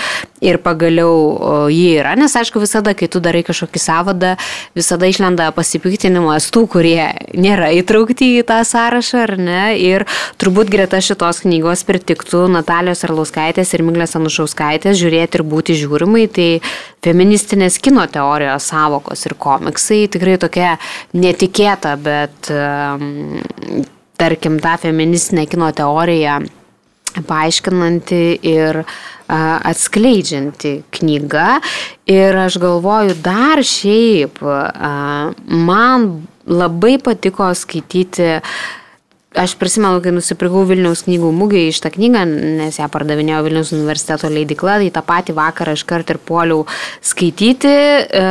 Ir pagaliau ji yra, nes aišku, visada, kai tu darai kažkokį savadą, visada išlenda pasipiktinimas tų, kurie nėra įtraukti į tą sąrašą, ar ne? Ir turbūt greta šitos knygos pritiktų Natalijos Arlauskaitės ir Miglės Anušauskaitės žiūrėti ir būti žiūrimai, tai feministinės kino teorijos savokos ir komiksai tikrai tokia netikėta, bet tarkim tą feministinę kino teoriją paaiškinanti ir atskleidžianti knyga. Ir aš galvoju, dar šiaip man labai patiko skaityti Aš prisimenu, kai nusipirkau Vilniaus knygų mūgiai iš tą knygą, nes ją pardavinėjo Vilniaus universiteto leidikla, tai tą patį vakarą iškart ir puoliau skaityti. E,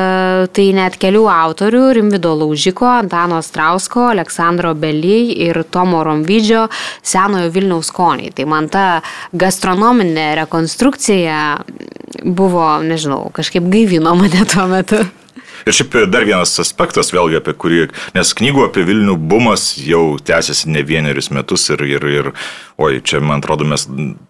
tai net kelių autorių - Rimvido Laužiko, Antano Strausko, Aleksandro Bely ir Tomo Romvidžio senojo Vilniaus skoniai. Tai man ta gastronominė rekonstrukcija buvo, nežinau, kažkaip gaivino mane tuo metu. Ir šiaip dar vienas aspektas, vėlgi apie kurį, nes knygų apie Vilnių bumas jau tęsiasi ne vienerius metus ir, ir, ir oi, čia man atrodo, mes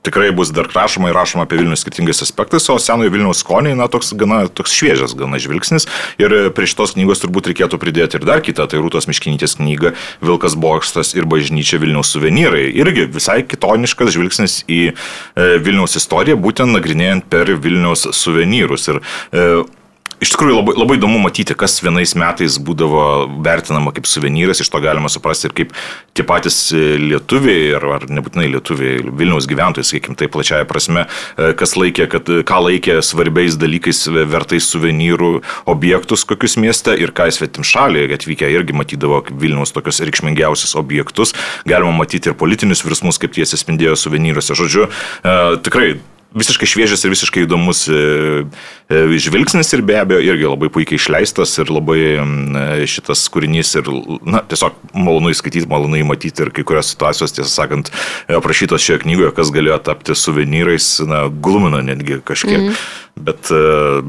tikrai bus dar rašoma ir rašoma apie Vilnių skirtingais aspektais, o senojo Vilniaus skoniai, na, toks gana toks šviežias, gana žvilgsnis. Ir prie šitos knygos turbūt reikėtų pridėti ir dar kitą, tai Rūtos Miškinytės knyga Vilkas Bokštas ir bažnyčia Vilniaus suvenyrai. Irgi visai kitoniškas žvilgsnis į e, Vilniaus istoriją, būtent nagrinėjant per Vilniaus suvenyrus. Ir, e, Iš tikrųjų labai, labai įdomu matyti, kas vienais metais būdavo vertinama kaip suvenyras, iš to galima suprasti ir kaip tie patys lietuviai, ar, ar nebūtinai lietuviai, Vilniaus gyventojai, sakykime, tai plačiaja prasme, e, kas laikė, kad, ką laikė svarbiais dalykais, vertais suvenyrų objektus kokius mieste ir ką svetim šaliai atvykę irgi matydavo Vilniaus tokius reikšmingiausius objektus. Galima matyti ir politinius virsmus, kaip tie atsispindėjo suvenyruose. Žodžiu, e, tikrai visiškai šviežias ir visiškai įdomus e, e, žvilgsnis ir be abejo irgi labai puikiai išleistas ir labai e, šitas kūrinys ir, na, tiesiog malonu įskaityti, malonu įmatyti ir kai kurios situacijos, tiesą sakant, aprašytos šioje knygoje, kas galėjo tapti suvenyrais, na, glumina netgi kažkiek. Mm -hmm. bet,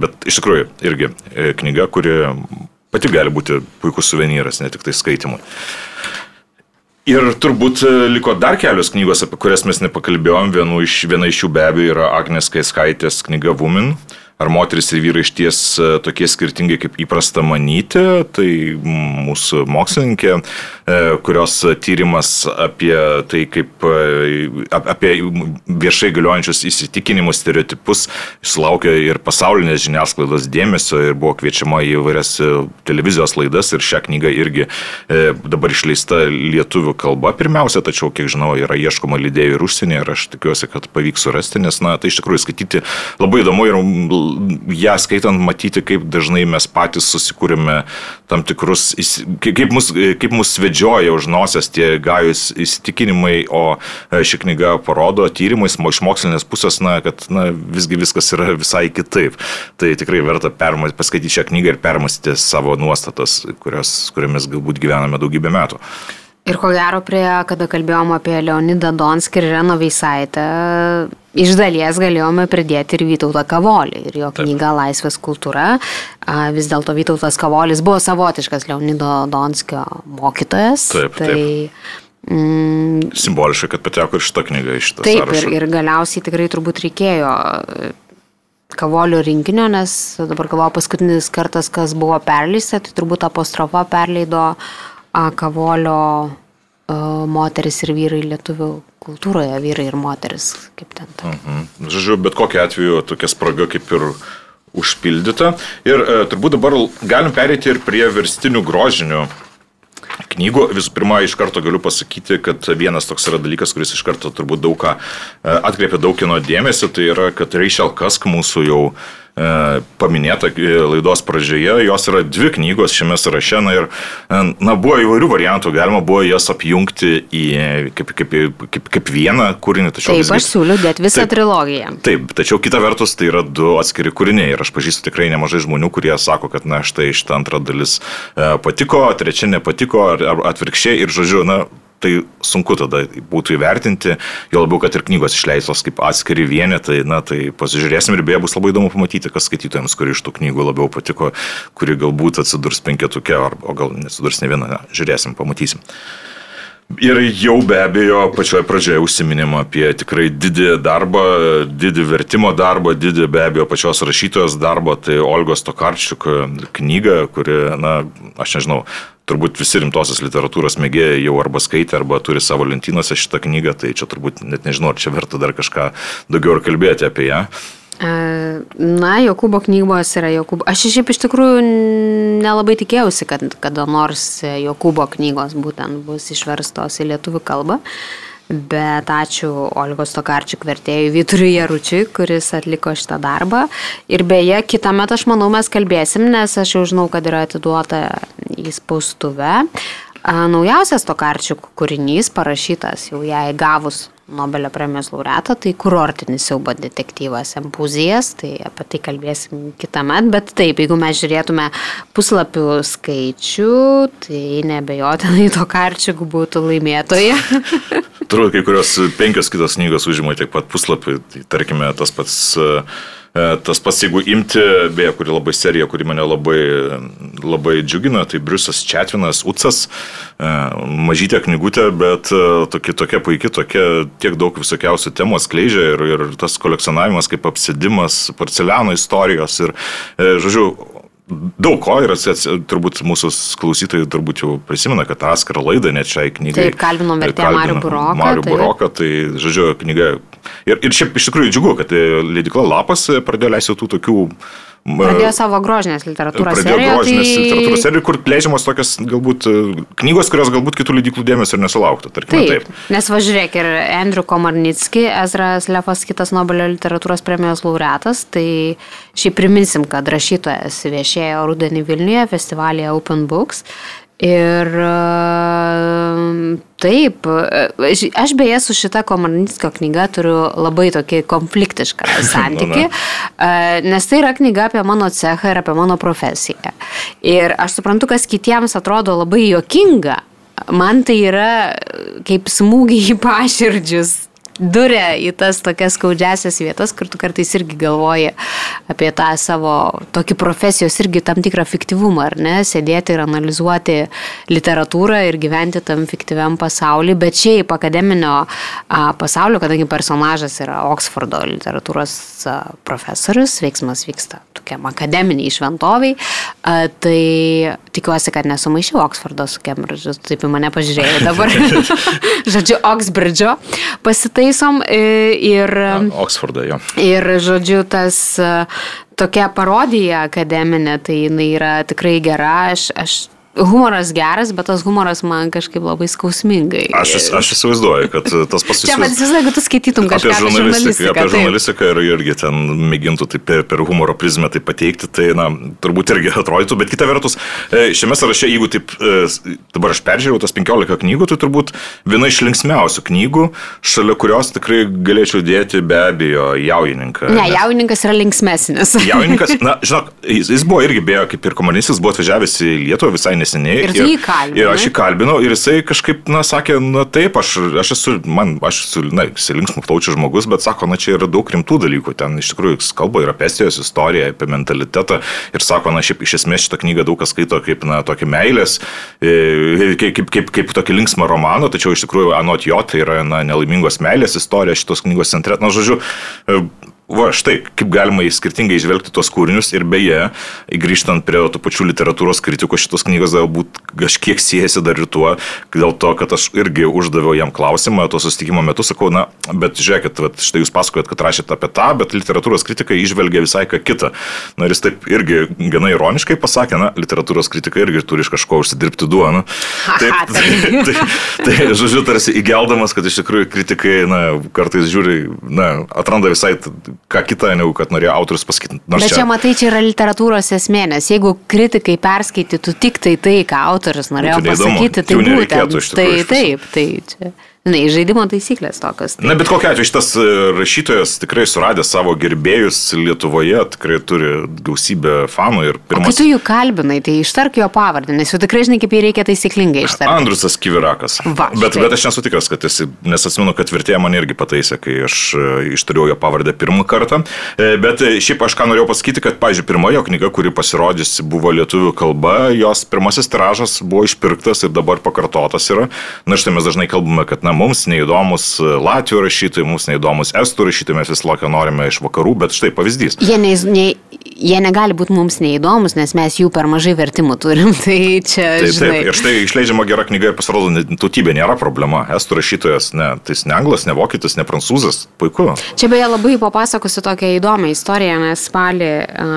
bet iš tikrųjų irgi knyga, kuri pati gali būti puikus suvenyras, ne tik tai skaitimui. Ir turbūt e, liko dar kelios knygos, apie kurias mes nepakalbėjom. Iš, viena iš jų be abejo yra Agnes Kaiskaitės knyga Woman. Ar moteris ir vyrai iš ties e, tokie skirtingai kaip įprasta manyti, tai mūsų mokslininkė, e, kurios tyrimas apie tai, kaip e, apie viešai galiojančius įsitikinimus, stereotipus, sulaukė ir pasaulinės žiniasklaidos dėmesio ir buvo kviečiama į vairias televizijos laidas ir šią knygą irgi dabar išleista lietuvių kalba pirmiausia, tačiau, kiek žinau, yra ieškoma lydėjų ir užsienyje ir aš tikiuosi, kad pavyks surasti, nes, na, tai iš tikrųjų skaityti labai įdomu ir ją skaitant matyti, kaip dažnai mes patys susikūrėme tam tikrus, kaip mus, kaip mus vedžioja už nosies tie gajus įsitikinimai, o e, ši knyga parodo tyrimais iš mokslinės pusės, na, kad na, visgi viskas yra visai kitaip. Tai tikrai verta permas, paskaityti šią knygą ir permastyti savo nuostatas, kurios, kuriamis galbūt gyvename daugybę metų. Ir ko gero, prie, kada kalbėjom apie Leonidą Donskį ir Reną Veisaitę, iš dalies galėjome pridėti ir Vytautą Kavolį ir jo knygą Laisvės kultūra. Vis dėlto Vytautas Kavolis buvo savotiškas Leonido Donskio mokytojas. Taip, tai, taip. Mm, Simboliškai, kad pateko ir šitą knygą iš šitą. Taip, sąrašą. ir, ir galiausiai tikrai turbūt reikėjo kavolio rinkinio, nes dabar galvoju paskutinis kartas, kas buvo perleista, tai turbūt apostrofa perleido uh, kavolio moteris ir vyrai lietuvių kultūroje, vyrai ir moteris, kaip ten. Ta. Mhm. Žodžiu, bet kokiu atveju tokia spraga kaip ir užpildyta. Ir e, turbūt dabar galim pereiti ir prie verstinių grožinių knygų. Visų pirma, iš karto galiu pasakyti, kad vienas toks yra dalykas, kuris iš karto turbūt daug ką e, atkreipia daug kino dėmesio, tai yra, kad Rachel Kask mūsų jau E, paminėta e, laidos pradžioje, jos yra dvi knygos šiame sąraše na, ir e, na, buvo įvairių variantų, galima buvo jas apjungti į kaip, kaip, kaip, kaip vieną kūrinį. Tačiau, taip, aš siūliu dėti visą taip, trilogiją. Taip, tačiau kita vertus tai yra du atskiri kūriniai ir aš pažįstu tikrai nemažai žmonių, kurie sako, kad na štai šitą antrą dalis patiko, trečia nepatiko ar atvirkščiai ir žodžiu, na, tai sunku tada būtų įvertinti, jo labiau, kad ir knygos išleistos kaip atskiri vienetai, na tai pasižiūrėsim ir beje bus labai įdomu pamatyti, kas skaitytojams, kuri iš tų knygų labiau patiko, kuri galbūt atsidurs penketuke, o gal nesidurs ne viena, žiūrėsim, pamatysim. Ir jau be abejo pačioje pradžioje užsiminėm apie tikrai didį darbą, didį vertimo darbą, didį be abejo pačios rašytojos darbą, tai Olgos Tokarčiuk knyga, kuri, na, aš nežinau, turbūt visi rimtosios literatūros mėgėjai jau arba skaitė, arba turi savo lentynose šitą knygą, tai čia turbūt net nežinau, ar čia verta dar kažką daugiau ir kalbėti apie ją. Na, Jokūbo knygos yra Jokūbo. Aš šiaip iš tikrųjų nelabai tikėjausi, kad kada nors Jokūbo knygos būtent bus išverstos į lietuvių kalbą. Bet ačiū Olgos Tokarčiuk vertėjui Vyturiui Jaručiui, kuris atliko šitą darbą. Ir beje, kitą metą aš manau mes kalbėsim, nes aš jau žinau, kad yra atiduota į spaustuvę. Naujausias Tokarčiuk kūrinys parašytas jau jai gavus Nobelio premijos laureatą, tai kurortinis siaubo detektyvas Empuzijas, tai apie tai kalbėsim kitą metą, bet taip, jeigu mes žiūrėtume puslapių skaičių, tai nebejotinai Tokarčiuk būtų laimėtoja. Turbūt kai kurios penkios kitos knygos užima tiek pat puslapį, tai tarkime tas pats uh, Tas pats, jeigu imti, beje, kuri labai serija, kuri mane labai, labai džiugina, tai Briusas Četvinas, Utsas, mažytė knygutė, bet tokia, tokia puikia, tokia tiek daug visokiausių temų atskleidžia ir, ir tas kolekcionavimas kaip apsidimas, porceliano istorijos ir, žodžiu, daug ko ir turbūt mūsų klausytojai turbūt jau prisimena, kad Askar laidą net šiai knygai. Taip, kalbinom vertėją Mariu Buroką. Mariu Buroką, tai, žodžiu, knyga. Ir, ir šiaip iš tikrųjų džiugu, kad leidikla Lapas pradėjo leisti tų tokių Pradėjo savo grožinės literatūros seriją. Pradėjo grožinės tai... literatūros seriją, kur leidžiamos tokias galbūt e, knygos, kurios galbūt kitų leidiklų dėmesio ir nesulauktų. Tarkime, taip, taip. Nes važiuok ir Andrew Komarnitski, Ezras Lefas, kitas Nobelio literatūros premijos laureatas, tai šiaip priminsim, kad rašytojas viešėjo rudenį Vilniuje festivalyje Open Books Ir taip, aš beje su šita Komarnitskio knyga turiu labai tokį konfliktišką santyki, nes tai yra knyga apie mano cechą ir apie mano profesiją. Ir aš suprantu, kas kitiems atrodo labai jokinga, man tai yra kaip smūgiai į paširdžius duria į tas tokias skaudžiasias vietas, kur tu kartais irgi galvoji apie tą savo tokį profesijos irgi tam tikrą fiktyvumą, ar ne, sėdėti ir analizuoti literatūrą ir gyventi tam fiktyviam pasauliu, bet šiaip akademinio pasaulio, kadangi personažas yra Oksfordo literatūros profesorius, veiksmas vyksta tokiam akademiniai šventoviai, tai tikiuosi, kad nesumaišiau Oksfordo su Cambridge'u, taip į mane pažiūrėjau dabar, žodžiu, Oksbridge'o pasitai pataisom ir... Oksfordą jo. Ir, žodžiu, tas tokia parodija akademinė, tai jinai yra tikrai gera. Aš, aš humoras geras, bet tas humoras man kažkaip labai skausmingai. Aš, aš įsivaizduoju, kad tas pasisakys. Čia, bet įsivaizduoju, jeigu tu skaitytum kažką apie žurnalistiką, apie žurnalistiką ir irgi ten mėgintų tai per, per humoro prizmę tai pateikti, tai, na, turbūt irgi atrodytų, bet kita vertus, e, šiame sąraše, jeigu taip, e, dabar aš peržiūrėjau tas 15 knygų, tai turbūt viena iš linksmiausių knygų, šalia kurios tikrai galėčiau dėti be abejo jaujininką. Ne, nes... jaujininkas yra linksmesnis. Jaujininkas, na, žinok, jis, jis buvo irgi, beje, kaip ir komunistas, buvo atvažiavęs į Lietuvą visai neseniai. Ir, ir, ir aš jį kalbinau ir jisai kažkaip, na, sakė, na taip, aš, aš esu, man, aš esu, na, linksmų plaučių žmogus, bet sako, na, čia yra daug rimtų dalykų. Ten iš tikrųjų kalba ir apie estijos istoriją, apie mentalitetą. Ir sako, na, šiaip iš esmės šitą knygą daug kas skaito kaip, na, tokį meilės, e, kaip, kaip, kaip, kaip tokį linksmą romaną, tačiau iš tikrųjų, anot jo, tai yra, na, nelaimingos meilės istorija šitos knygos centre. Na, žodžiu, Va, štai, kaip galima skirtingai išvelgti tos kūrinius ir beje, grįžtant prie tų pačių literatūros kritikų, šitos knygos galbūt kažkiek siejasi dar ir tuo, dėl to, kad aš irgi uždaviau jam klausimą to susitikimo metu, sakau, na, bet žiūrėkit, vat, štai jūs pasakojat, kad rašėte apie tą, bet literatūros kritikai išvelgia visai ką kitą. Na ir jis taip irgi gana ironiškai pasakė, na, literatūros kritikai irgi turi iš kažko užsidirbti duoną. Taip, tai, tai, tai, tai, žodžiu, tarsi įgeldamas, kad iš tikrųjų kritikai, na, kartais žiūri, na, atranda visai ką kitą, negu kad norėjo autorius pasakyti. Bet čia, čia matai, čia yra literatūros esmė, nes jeigu kritikai perskaitytų tik tai tai, ką autorius norėjo nu, pasakyti, tai būtent. Tai taip, tai čia. Na, žaidimo taisyklės tokios. Tai... Na, bet kokia atveju šitas e, rašytojas tikrai suradė savo gerbėjus Lietuvoje, tikrai turi gausybę fanų ir pirmas. Kai tu jų kalbinai, tai ištark jo pavardę, nes jau tikrai žinai, kaip jį reikia taisyklingai ištarti. Andrusas Kivirakas. Va, bet, štai. bet aš nesu tikras, kad esi, nes atsimenu, kad vertėja man irgi pataisė, kai aš e, ištariau jo pavardę pirmą kartą. E, bet šiaip aš ką norėjau pasakyti, kad, pažiūrėjau, pirmojo knyga, kuri pasirodžiusi buvo lietuvių kalba, jos pirmasis tiražas buvo išpirktas ir dabar pakartotas yra. Na, štai mes dažnai kalbame, kad, na, mums neįdomus Latvijų rašytojai, mums neįdomus Estų rašytojai, mes vis laiką norime iš vakarų, bet štai pavyzdys. Jie, ne, ne, jie negali būti mums neįdomus, nes mes jų per mažai vertimų turim. Tai čia. Taip, žinai... taip, ir štai išleidžiama gera knyga ir pasirodo, tautybė nėra problema. Estų rašytojas, ne, tai ne anglas, ne vokietis, ne prancūzas, puiku. Čia beje labai papasakosiu tokią įdomią istoriją, nes spalį uh,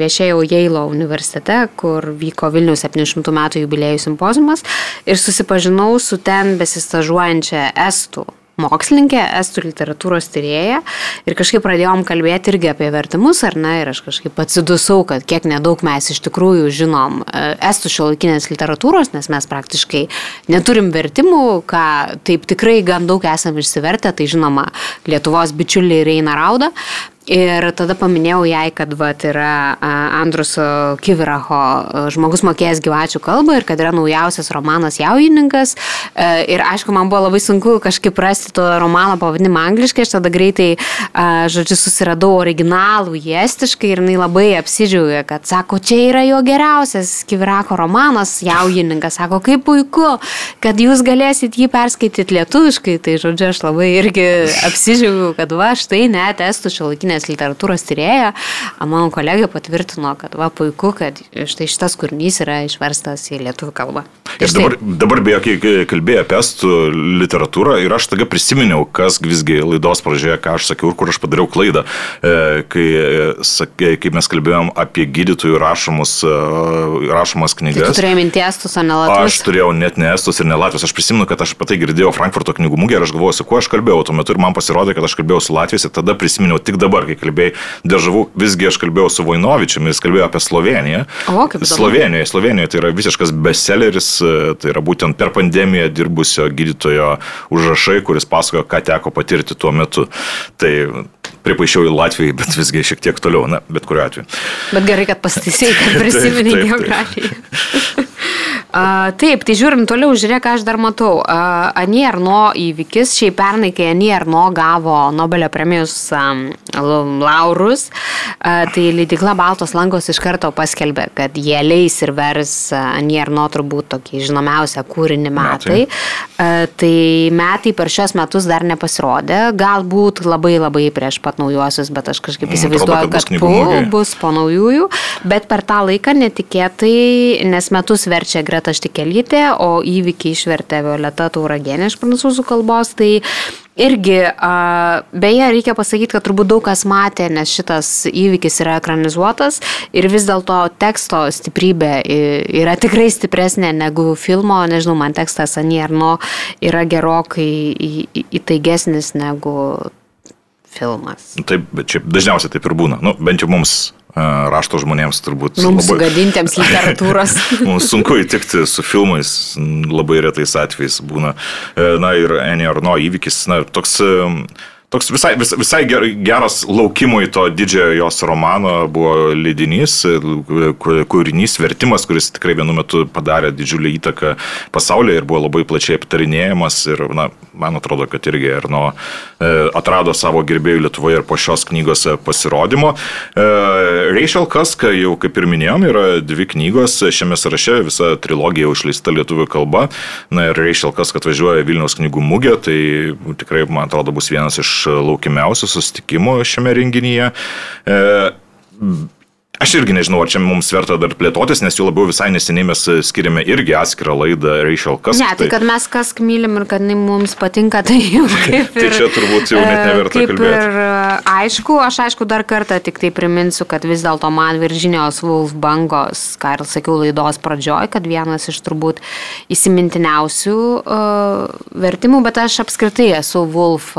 viešėjau Jeilo universitete, kur vyko Vilnius 700 metų jubiliejų simpozimas ir susipažinau su ten besistažuojančia čia estų mokslininkė, estų literatūros tyrėja ir kažkaip pradėjom kalbėti irgi apie vertimus, ar ne, ir aš kažkaip atsidusau, kad kiek nedaug mes iš tikrųjų žinom e, estų šiuolaikinės literatūros, nes mes praktiškai neturim vertimų, ką taip tikrai gan daug esam išsivertę, tai žinoma, Lietuvos bičiuliai Reina Rauda. Ir tada paminėjau jai, kad vat, yra Andruso Kiviraho žmogus mokėjęs gyvačių kalbą ir kad yra naujausias romanas Jaujininkas. E, ir aišku, man buvo labai sunku kažkaip rasti to romano pavadinimą angliškai, aš tada greitai, žodžiu, susiradau originalų į estiškai ir jinai labai apsidžiaugė, kad sako, čia yra jo geriausias Kiviraho romanas Jaujininkas. Sako, kaip puiku, kad jūs galėsit jį perskaityti lietuviškai. Tai, žodžiu, aš labai irgi apsidžiaugiau, kad va, štai net estų šiolaikinė šiuolaikinės literatūros tyrėja, mano kolegė patvirtino, kad va puiku, kad štai šitas kūrinys yra išverstas į lietuvių kalbą. Ir dabar, dabar beje, kai kalbėjai apie estų literatūrą ir aš tada prisiminiau, kas visgi laidos pradžioje, ką aš sakiau ir kur aš padariau klaidą, e, kai, e, kai mes kalbėjom apie gydytojų rašomus, e, rašomas knygas. Tai tu turėjai minti estus, o ne latvius? Aš turėjau net ne estus ir ne latvius. Aš prisimenu, kad aš patai girdėjau Frankfurto knygų mugę ir aš galvojau, su kuo aš kalbėjau tuo metu ir man pasirodė, kad aš kalbėjau su latviais ir tada prisiminiau tik dabar dabar, kai kalbėjai Dežavų, visgi aš kalbėjau su Vainovičiumi, jis kalbėjo apie Sloveniją. O, kaip Slovenijoje, Slovenijoje tai yra visiškas bestselleris, tai yra būtent per pandemiją dirbusio gydytojo užrašai, kuris pasakojo, ką teko patirti tuo metu. Tai pripaišiau į Latviją, bet visgi šiek tiek toliau, na, bet kuriuo atveju. Bet gerai, kad pasitaisai, kad prisimeni geografiją. A, taip, tai žiūrim toliau, žiūrėk, aš dar matau. Anie Arno įvykis, šiaip pernai, kai Anie Arno gavo Nobelio premijos um, laurus, a, tai leidikla Baltos langos iš karto paskelbė, kad jie leis ir vers Anie Arno turbūt tokį žinomiausią kūrinį metai. metai. A, tai metai per šios metus dar nepasirodė, galbūt labai labai prieš pat naujuosius, bet aš kažkaip mm, įsivaizduoju, kad, kad po, bus po naujųjų, bet per tą laiką netikėtai, nes metus verčia greta Violeta Štikelytė, o įvykį išvertė Violeta Tauragenė iš prancūzų kalbos. Tai Irgi, beje, reikia pasakyti, kad turbūt daug kas matė, nes šitas įvykis yra ekranizuotas ir vis dėlto teksto stiprybė yra tikrai stipresnė negu filmo, nežinau, man tekstas Anierno yra gerokai įtaigesnis negu filmas. Taip, bet čia dažniausiai taip ir būna. Nu, bent jau mums rašto žmonėms turbūt. Mums labai... sugadintiems literatūros. mums sunku įtikti su filmais, labai retais atvejais būna. Na ir Eni Arno įvykis, na, toks toks visai, vis, visai geras laukimui to didžiojo jos romano buvo leidinys, kūrinys, vertimas, kuris tikrai vienu metu padarė didžiulį įtaką pasaulyje ir buvo labai plačiai aptarinėjamas ir, na, man atrodo, kad irgi Erno e, atrado savo gerbėjų Lietuvoje ir po šios knygos pasirodymo. E, Rachel Kaska, jau kaip ir minėjom, yra dvi knygos šiame sąraše, visa trilogija išleista lietuvių kalba. Na ir Rachel Kaska atvažiuoja Vilniaus knygų mugė, tai tikrai, man atrodo, bus vienas iš laukiamiausių susitikimų šiame renginyje. E, Aš irgi nežinau, ar čia mums verta dar plėtotis, nes jau labiau visai neseniai mes skiriame irgi atskirą laidą Rachel Kask. Ne, tai, tai kad mes Kask mylim ir kad mums patinka, tai jau kaip tai ir... tai čia turbūt jau net neverta kaip kalbėti. Ir aišku, aš aišku dar kartą tik tai priminsiu, kad vis dėlto man Virginijos Wolf bangos, ką ir sakiau laidos pradžioj, kad vienas iš turbūt įsimintiniausių uh, vertimų, bet aš apskritai esu Wolf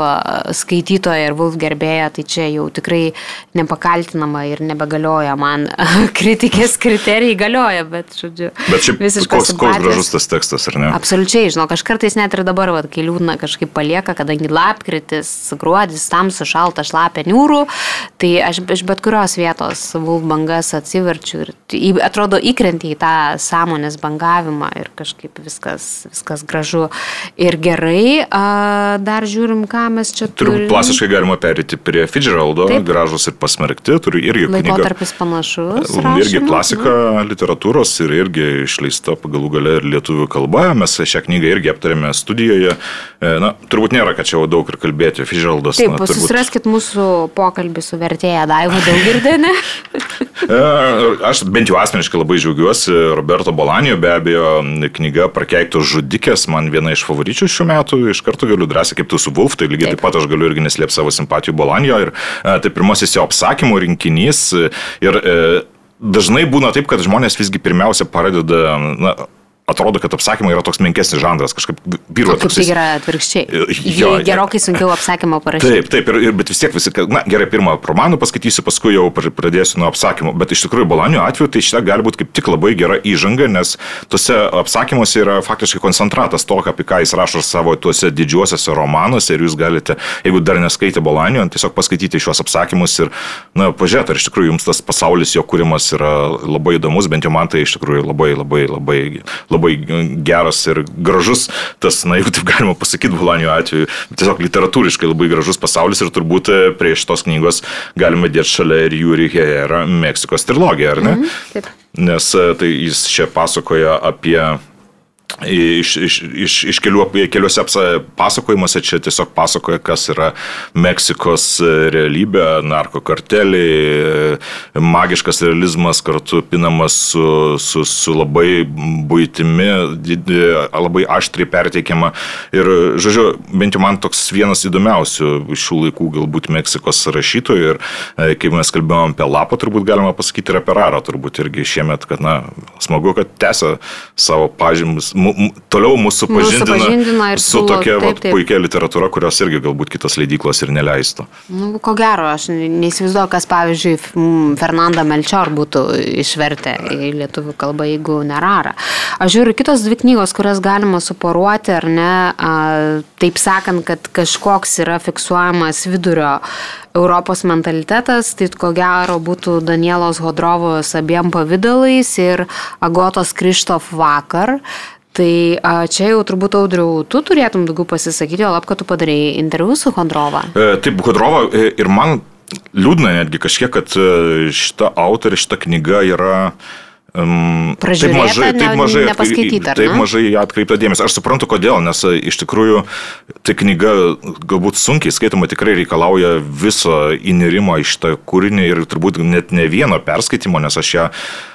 skaitytoja ir Wolf gerbėja, tai čia jau tikrai nepakaltinama ir nebegalioja man kritikės kriterijai galioja, bet, žodžiu, bet šiaip, koks, koks gražus tas tekstas, ar ne? Absoliučiai, žinau, aš kartais net ir dabar, va, kai liūdna kažkaip palieka, kadangi lapkritis, gruodis, tamsu, šalta, šlapia, niūrų, tai aš iš bet kurios vietos vulbangas atsiverčiu ir atrodo įkrenti į tą sąmonės bangavimą ir kažkaip viskas, viskas gražu ir gerai. A, dar žiūrim, ką mes čia turime. Turbūt klasiškai galima perėti prie Fitzgeraldo, gražus ir pasmerkti, turiu irgi knygą. Laikotarpis panašus panašus. Rašymas. Irgi klasika mhm. literatūros ir irgi išleista pagalų gale ir lietuvių kalba. Mes šią knygą irgi aptarėme studijoje. E, na, turbūt nėra, kad čia jau daug ir kalbėti. Fižaldas. Taip, na, turbūt... susiraskit mūsų pokalbį su vertėja Daiva Daugirdėne. E, aš bent jau asmeniškai labai džiaugiuosi. Roberto Bolanijo be abejo knyga Prakeiktos žudikės man viena iš favoričių šių metų. Iš karto galiu drąsiai kaip tu su Wolf, tai lygiai taip, taip pat aš galiu irgi neslėpti savo simpatijų Bolanijo. Ir e, tai pirmasis jo apsakymų rinkinys. Ir dažnai būna taip, kad žmonės visgi pirmiausia pradeda na, atrodo, kad apsakymai yra toks menkesnis žanras, kažkaip vyruoja. Kaip tai yra atvirkščiai. Jo, gerokai sunkiau apsakymą parašyti. Taip, taip, ir, ir, bet vis tiek visi, na gerai, pirmą romaną paskaitysiu, paskui jau pradėsiu nuo apsakymų. Bet iš tikrųjų, Bolanio atveju tai šitą gali būti kaip tik labai gera įžanga, nes tuose apsakymuose yra faktiškai koncentratas to, apie ką jis rašo savo tuose didžiuosiuose romanuose ir jūs galite, jeigu dar neskaitė Bolanio, tiesiog paskaityti šios apsakymus ir, na, pažiūrėti, ar iš tikrųjų jums tas pasaulis jo kūrimas yra labai įdomus, bent jau man tai iš tikrųjų labai, labai, labai, labai labai geras ir gražus, tas, na, jeigu taip galima pasakyti, Bulanio atveju, tiesiog literatūriškai labai gražus pasaulis ir turbūt e, prie šitos knygos galima dėti šalia ir Jūri Herrera Meksikos trilogiją, ar ne? Mm taip. Nes e, tai jis čia pasakoja apie iš, iš, iš, iš kelių, keliuose pasakojimuose čia tiesiog pasakoja, kas yra Meksikos realybė, narkokarteliai, magiškas realizmas kartu pinamas su, su, su labai būtimi, labai aštriai perteikiama. Ir, žodžiu, bent jau man toks vienas įdomiausių šių laikų galbūt Meksikos rašytojų. Ir e, kaip mes kalbėjome apie Lapą, turbūt galima pasakyti ir apie Rarą, turbūt irgi šiemet, kad, na, smagu, kad tęsia savo pažymus toliau mūsų supažindina, supažindina su tokia taip, taip. puikia literatūra, kurios irgi galbūt kitos leidyklos ir neleistų. Nu, ko gero, aš neįsivaizduoju, kas pavyzdžiui Fernanda Melchior būtų išvertę į lietuvių kalbą, jeigu nerara. Aš žiūriu kitos dvi knygos, kurias galima suporuoti, ar ne, a, taip sakant, kad kažkoks yra fiksuojamas vidurio Europos mentalitetas, tai ko gero būtų Danielos Hodrovos abiem pavydalais ir Agotos Krištof vakar. Tai a, čia jau turbūt audriau, tu turėtum daugiau pasisakyti, o lab, kad tu padarėjai interviu su Hodrova. E, taip, Hodrova e, ir man liūdna netgi kažkiek, kad e, šita autorė, šita knyga yra Um, taip mažai, taip mažai, ne, taip mažai atkreipta dėmesio. Aš suprantu, kodėl, nes iš tikrųjų tai knyga galbūt sunkiai skaitoma, tikrai reikalauja viso įnirimo iš tą kūrinį ir turbūt net ne vieno perskaitimo, nes aš ją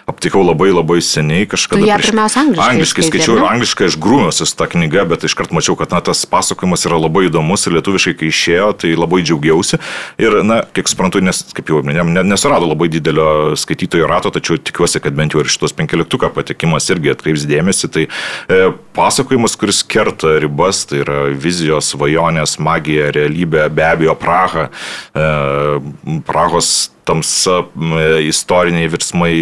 aptikau labai labai seniai kažkada. Tu ją pirmiausia angliškai. Angliškai skaičiau ir angliškai aš grūmiausi su tą knygą, bet iškart mačiau, kad na, tas pasakojimas yra labai įdomus ir lietuviškai, kai išėjo, tai labai džiaugiausi. Ir, na, kiek suprantu, nes, kaip jau minėjom, nesurado labai didelio skaitytojų rato, tačiau tikiuosi, kad bent jau ir šitos penkioliktuką patekimas irgi atkreips dėmesį. Tai e, pasakojimas, kuris kerta ribas, tai yra vizijos, svajonės, magija, realybė, be abejo, Praha, e, Prahos tamsa, istoriniai virsmai,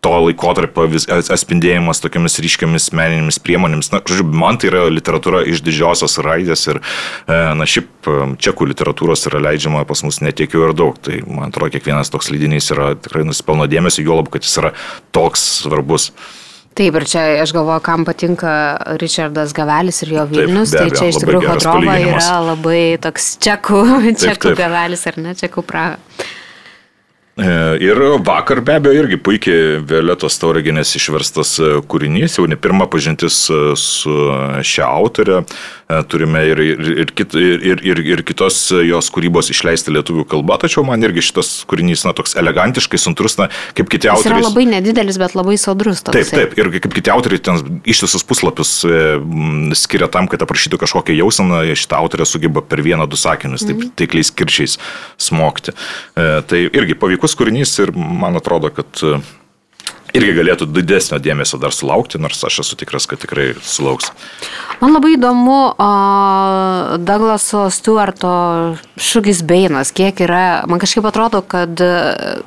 to laikotarpio atspindėjimas tokiamis ryškiamis meninėmis priemonėmis. Na, žodžiu, man tai yra literatūra iš didžiosios raidės ir, e, na, šiaip čekų literatūros yra leidžiama pas mus netiek jau ir daug. Tai, man atrodo, kiekvienas toks leidinys yra tikrai nusipelno dėmesio, juolab, kad jis yra toks svarbus. Taip, ir čia aš galvoju, kam patinka Richardas Gavelis ir jo Vilnius, taip, tai čia iš tikrųjų Hodrova yra labai toks čekų, čekų taip, taip. Gavelis ar ne, čekų Praha. E, ir vakar be abejo irgi puikiai Violetos Tauraginės išverstas e, kūrinys, jau ne pirma pažintis e, su šia autorė. Turime ir, ir, ir, kit, ir, ir, ir kitos jos kūrybos išleisti lietuvių kalba, tačiau man irgi šitas kūrinys, na, toks elegantiškai, suntrus, na, kaip kiti autoriai. Jis yra labai nedidelis, bet labai sodrus. Toksai. Taip, taip, ir kaip kiti autoriai ten ištisus puslapius skiria tam, kad aprašytų kažkokią jauseną, šitą autorę sugeba per vieną, du sakinius, taip, mm. taikliais kirčiais smogti. Tai irgi pavykus puikus kūrinys ir man atrodo, kad e, irgi galėtų didesnio dėmesio dar sulaukti, nors aš esu tikras, kad tikrai sulauks. Man labai įdomu uh, Douglaso Stuarto šūkis Beinas, kiek yra, man kažkaip atrodo, kad uh,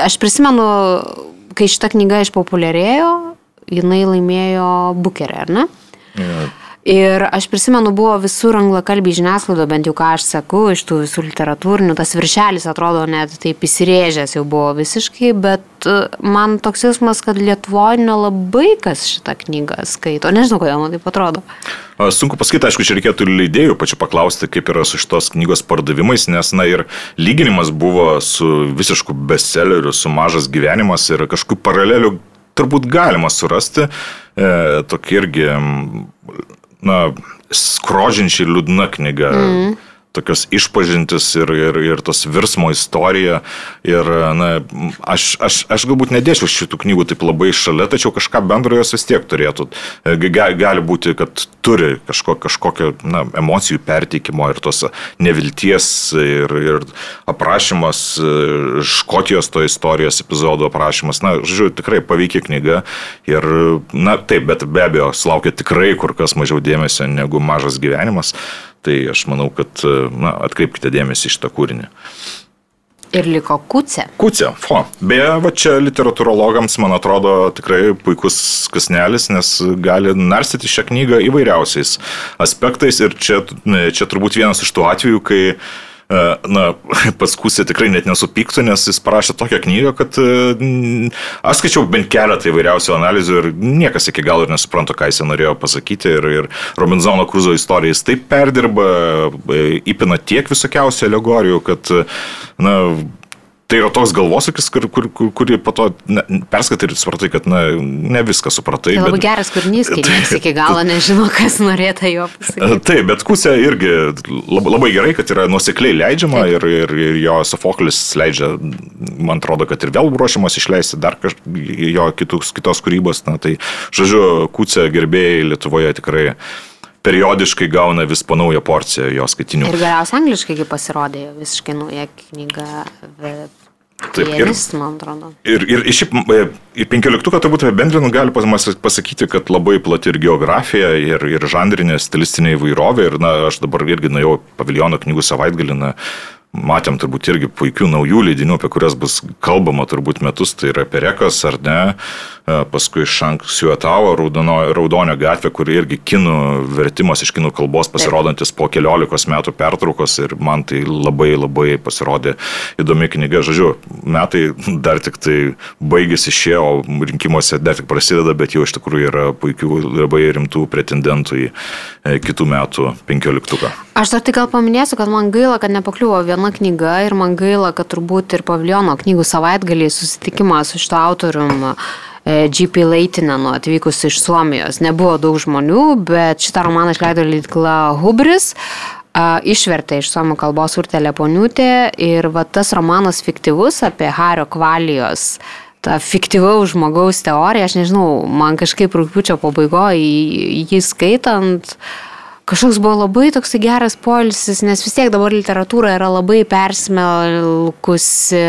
aš prisimenu, kai šita knyga išpopuliarėjo, jinai laimėjo Bukerį, ar ne? Ja. Ir aš prisimenu, buvo visur anglakalbiai žiniasklaido, bent jau ką aš sakau, iš tų visų literatūrinių, tas viršelis atrodo net taip įsirėžęs jau buvo visiškai, bet e, man toks jausmas, kad Lietuvoje nelabai kas šitą knygą skaito. Nežinau, kodėl man taip atrodo. Sunku pasakyti, aišku, čia reikėtų leidėjų pačiu paklausti, kaip yra su šitos knygos pardavimais, nes, na, ir lyginimas buvo su visišku bestselleriu, su mažas gyvenimas ir kažkokių paralelių turbūt galima surasti. E, tokia irgi na, skrodžiančiai liūdna knyga. Mm. Tokios išpažintis ir, ir, ir tos virsmo istorija. Ir, na, aš, aš, aš galbūt nedėčiau šitų knygų taip labai šalia, tačiau kažką bendro jos vis tiek turėtų. Gali būti, kad turi kažko, kažkokio na, emocijų perteikimo ir tos nevilties ir, ir aprašymas, Škotijos to istorijos epizodų aprašymas. Na, žodžiu, tikrai paveikia knyga. Ir, na, taip, bet be abejo, sulaukia tikrai kur kas mažiau dėmesio negu mažas gyvenimas. Tai aš manau, kad na, atkreipkite dėmesį iš tą kūrinį. Ir liko kucė. Kucė, fo. Beje, va čia literatūrologams, man atrodo, tikrai puikus kasnelis, nes gali narstyti šią knygą įvairiausiais aspektais. Ir čia, čia turbūt vienas iš tų atvejų, kai uh, E, na, pats Kusė tikrai net nesupyktų, nes jis parašė tokią knygą, kad e, aš skaičiau bent keletą įvairiausių analizių ir niekas iki galo ir nesupranta, ką jis norėjo pasakyti. Ir, ir Robinzono Kruzo istoriją jis taip perdirba, e, įpina tiek visokiausių alegorijų, kad na, tai yra toks galvosakis, kur, kur, kur, kurį po to perskatai ir supratai, kad na, ne viską supratai. Tai labai bet, geras kūrinys, kai niekas iki galo nežino, kas norėtų jo pasakyti. Taip, bet kusė irgi labai, labai gerai, kad yra nusekliai leidžiama ir, ir, ir jo Sofoklis leidžia, man atrodo, kad ir vėl ruošiamas išleisti dar kaž, jo kitus, kitos kūrybos. Na, tai, žodžiu, kusė gerbėjai Lietuvoje tikrai periodiškai gauna vis po naują porciją jo skaitinių. Ir galiausiai angliškai pasirodė visiškai nauja knyga. Taip, ir, man atrodo. Ir, ir, ir šiaip į penkioliktuką turbūt bendrinu gali pasakyti, kad labai plati ir geografija, ir, ir žanrinė, stilistinė įvairovė. Ir, na, aš dabar irgi nuėjau paviljono knygų savaitgalį, na, matėm turbūt irgi puikių naujų leidinių, apie kurias bus kalbama turbūt metus, tai yra Perekas ar ne, e, paskui Šanksiuotavo Raudono, Raudonio gatvė, kur irgi kinų vertimas iš kinų kalbos pasirodantis po keliolikos metų pertraukos ir man tai labai labai pasirodė įdomi knyga. Žodžiu, metai dar tik tai baigėsi šie, o rinkimuose dar tik prasideda, bet jau iš tikrųjų yra puikių, labai rimtų pretendentų į e, kitų metų penkioliktuką. Aš dar tik gal paminėsiu, kad man gaila, kad nepakliuvo viena knyga ir man gaila, kad turbūt ir paviljono knygų savaitgalį susitikimas su šito autorium G.P. Leitinenu atvykus iš Suomijos. Nebuvo daug žmonių, bet šitą romaną išleido leidikla Hubris išvertė iš suomių kalbos Urtė Leponiutė ir va tas romanas fiktyvus apie Hario Kvalijos tą fiktyvaus žmogaus teoriją, aš nežinau, man kažkaip rūpiučio pabaigoje jį skaitant, uh, kažkoks buvo labai toksai geras polisis, nes vis tiek dabar literatūra yra labai persmelkusi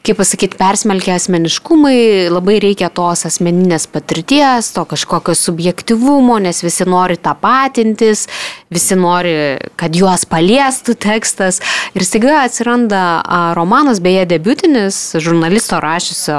kaip pasakyti, persmelkia asmeniškumai, labai reikia tos asmeninės patirties, to kažkokio subjektivumo, nes visi nori tapatintis, visi nori, kad juos paliestų tekstas. Ir staiga atsiranda romanas, beje, debutinis, žurnalisto rašysio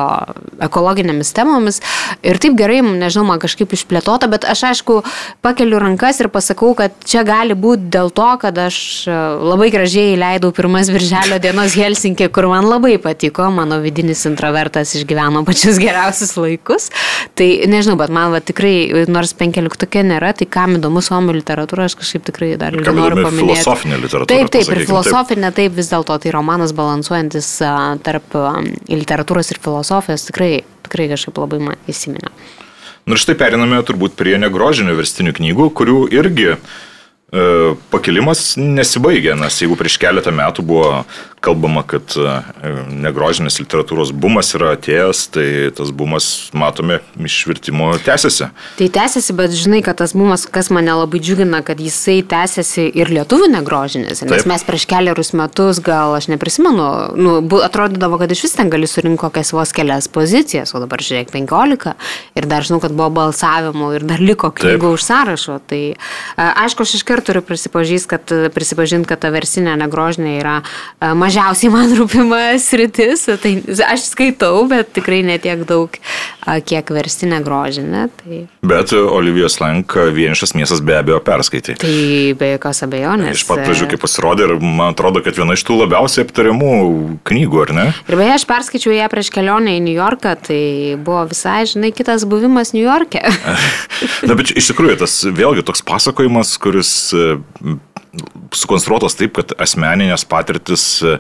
ekologinėmis temomis. Ir taip gerai, nežinau, man kažkaip išplėtota, bet aš aišku pakeliu rankas ir pasakau, kad čia gali būti dėl to, kad aš labai gražiai leidau pirmas birželio dienos Helsinkė, kur man labai patiko mano vidinis introvertas išgyveno pačius geriausius laikus. Tai nežinau, bet man va, tikrai, nors penkioliktukė nėra, tai kam įdomu suomių literatūra, aš kažkaip tikrai dar ir noriu paminėti. Filosofinė literatūra. Taip, taip, ir filosofinė, taip, vis dėlto tai romanas balansuojantis tarp literatūros ir filosofijos tikrai, tikrai kažkaip labai man įsiminė. Na ir štai periname turbūt prie negrožinių verstinių knygų, kurių irgi e, pakilimas nesibaigia, nes jeigu prieš keletą metų buvo kalbama, kad e, negrožinės literatūros bumas yra atėjęs, tai tas bumas, matome, išvirtimo tęsiasi. Tai tęsiasi, bet žinai, kad tas bumas, kas mane labai džiugina, kad jisai tęsiasi ir lietuvių negrožinės. Nes Taip. mes prieš keliarius metus, gal aš neprisimenu, nu, atrodydavo, kad iš vis ten gali surinkti kokias vos kelias pozicijas, o dabar žiūrėk 15 ir dar žinau, kad buvo balsavimų ir dar liko knygų už sąrašo. Tai e, aišku, aš iš karto turiu prisipažinti, kad, prisipažint, kad ta versinė negrožinė yra mažiausiai mažiausiai man rūpima sritis, tai aš skaitau, bet tikrai netiek daug, kiek verstinė grožinė. Tai... Bet Olivijos Lank vienišas miestas be abejo perskaitė. Tai be jokios abejonės. Iš pat pradžių, kai pasirodė, ir man atrodo, kad viena iš tų labiausiai aptariamų knygų, ar ne? Ir beje, aš perskaičiau ją prieš kelionę į New Yorką, tai buvo visai, žinai, kitas buvimas New York'e. Na, bet iš tikrųjų, tas vėlgi toks pasakojimas, kuris sukonstruotos taip, kad asmeninės patirtis e,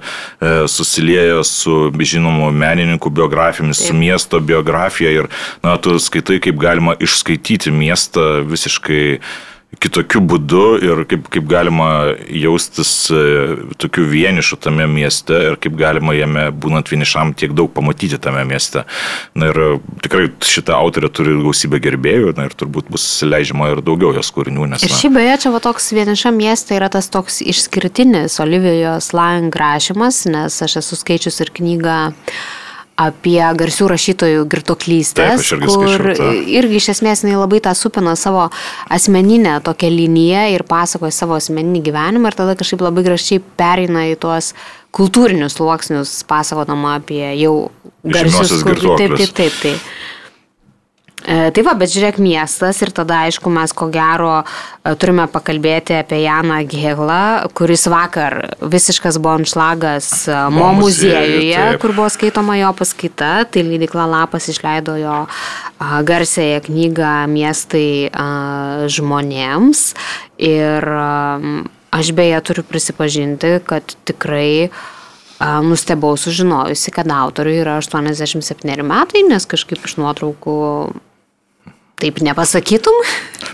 susilieja su žinomų menininkų biografijomis, su miesto biografija ir, na, tu skaitai, kaip galima išskaityti miestą visiškai kitokiu būdu ir kaip, kaip galima jaustis e, tokiu vienišu tame mieste ir kaip galima jame, būnant vienišam, tiek daug pamatyti tame mieste. Na ir tikrai šitą autorę turi gausybę gerbėjų na, ir turbūt bus leidžiama ir daugiau jos kūrinių. Nes, ir šį beje, čia va toks vienišam mieste yra tas toks išskirtinis Olivijos Lang rašymas, nes aš esu skaičius ir knygą apie garsių rašytojų girtoklystės, Taip, kur skaičiau, ta. irgi iš esmės jinai labai tą supina savo asmeninę tokią liniją ir pasakoja savo asmeninį gyvenimą ir tada kažkaip labai gražiai pereina į tuos kultūrinius sluoksnius, pasakodama apie jau garsius kur- Taip, taip, taip. taip. E, Tai va, bet žiūrėk miestas ir tada, aišku, mes ko gero e, turime pakalbėti apie Janą Gėglą, kuris vakar visiškas buvo anšlagas e, Mo muziejuje, taip. kur buvo skaitoma jo paskaita. Tai leidikla Lapas išleido jo a, garsėją knygą Miestai žmonėms. Ir aš beje turiu prisipažinti, kad tikrai nustebau sužinojusi, kad autoriui yra 87 metai, nes kažkaip iš nuotraukų taip nepasakytum.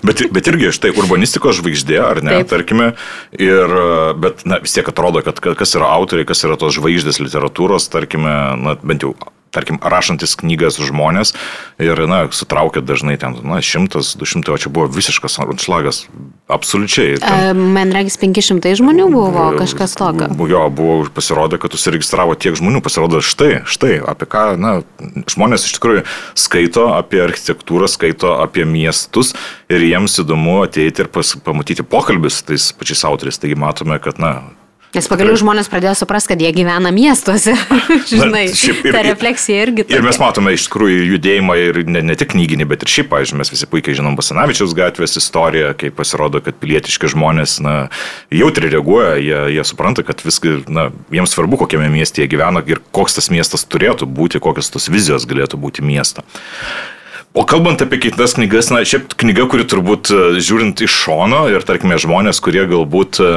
Bet, bet irgi štai urbanistikos žvaigždė, ar ne, Taip. Tarkime, ir, bet na, vis tiek atrodo, kad kas yra autoriai, kas yra tos žvaigždės literatūros, tarkime, na, bent jau tarkim, rašantis knygas žmonės ir, na, sutraukia dažnai ten, na, šimtas, du šimtai, o čia buvo visiškas anšlagas, absoliučiai. Ten, Man regis 500 žmonių buvo kažkas tokio. Jo, buvo pasirodę, kad užsiregistravo tiek žmonių, pasirodo štai, štai, apie ką, na, žmonės iš tikrųjų skaito apie architektūrą, skaito apie miestus ir jiems įdomu ateiti ir pas, pamatyti pokalbis tais pačiais autoriais. Taigi matome, kad, na, Nes pagaliau žmonės pradėjo suprasti, kad jie gyvena miestuose. Žinai, šiaip ir- ta refleksija irgi. Ir mes tokia. matome iš tikrųjų judėjimą ir ne, ne tik knyginį, bet ir šiaip, pavyzdžiui, mes visi puikiai žinom Basanavičiaus gatvės istoriją, kai pasirodo, kad pilietiški žmonės, na, jautri reaguoja, jie, jie supranta, kad viską, na, jiems svarbu, kokiame mieste jie gyvena ir koks tas miestas turėtų būti, kokios tos vizijos galėtų būti miesto. O kalbant apie kitas knygas, na, šiaip knyga, kuri turbūt e, žiūrint iš šono ir, tarkime, žmonės, kurie galbūt e,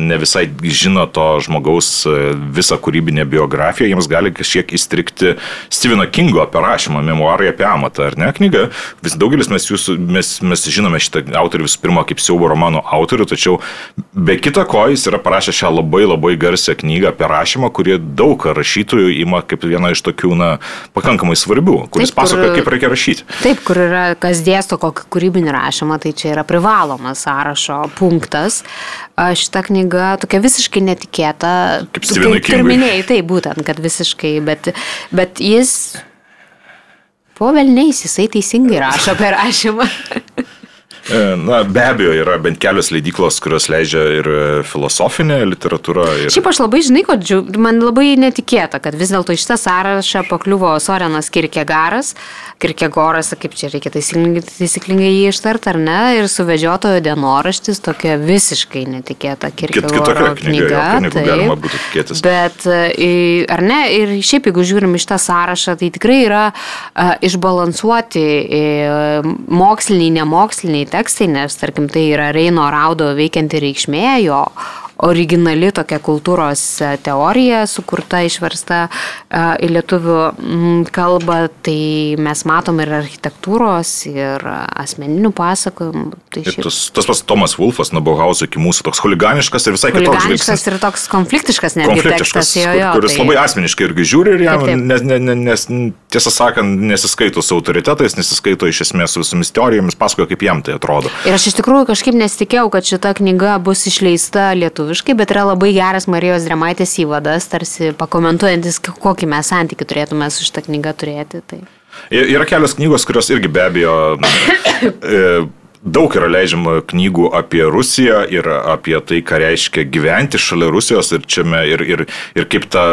ne visai žino to žmogaus e, visą kūrybinę biografiją, jiems gali kažkiek įstrikti Steveno Kingo apie rašymą, memoarai apie amatą, ar ne knyga. Vis daugelis mes, jūsų, mes, mes žinome šitą autorių visų pirma kaip siaubo romano autorių, tačiau be kita ko jis yra parašęs šią labai labai garsią knygą apie rašymą, kurie daug rašytojų ima kaip vieną iš tokių, na, pakankamai svarbių, kuris pasakoja, kaip reikia rašyti. Taip, kur yra, kas dėsto kokį kūrybinį rašymą, tai čia yra privalomas sąrašo punktas. Šita knyga tokia visiškai netikėta. Kaip Kaip ir minėjai, tai būtent, kad visiškai, bet, bet jis po velniais, jisai teisingai rašo apie rašymą. E, Na, be abejo, yra bent kelios leidyklos, kurios leidžia ir e, filosofinę literatūrą. Ir... Šiaip aš labai žinai, kad man labai netikėta, kad vis dėlto iš šitą sąrašą pakliuvo Sorenas Kirkegaras, Kirkegoras, kaip čia reikia taisyklingai, jį ištarti ar ne, ir suvedžiotojo dienoraštis tokia visiškai netikėta Kirkegoro kitokia knyga, knyga. galima būtų tikėtis. Bet, e, ar ne, ir šiaip jeigu žiūrim iš tą sąrašą, tai tikrai yra išbalansuoti moksliniai, nemoksliniai tekstai, nes, tarkim, tai yra Reino Raudo veikianti reikšmė, jo originali tokia kultūros e, teorija, sukurta, išversta e, į lietuvių mm, kalbą, tai mes matom ir architektūros, ir asmeninių pasakojimų. Tai šiaip tas, tas pats Tomas Wolfas nuo Bauhauso iki mūsų toks huliganiškas ir visai kitoks Huliganiškas ir toks konfliktiškas netgi Konfliktiškas, tekstas, jo, jo, kuris tai- labai asmeniškai irgi žiūri ir jam, Taip, taip. nes, ne, ne, nes, tiesą sakant, nesiskaito su autoritetais, nesiskaito iš esmės su visomis teorijomis, pasakoja, kaip jam tai atrodo. Ir aš iš tikrųjų kažkaip nesitikėjau, kad šita knyga bus išleista lietuviškai, bet yra labai geras Marijos Dremaitės įvadas, tarsi pakomentuojantis, kokį mes santykių turėtume su šitą knygą turėti. Tai. Yra kelios knygos, kurios irgi be abejo e, daug yra leidžiama knygų apie Rusiją ir apie tai, ką reiškia gyventi šalia Rusijos ir, čiame, ir, ir, ir kaip ta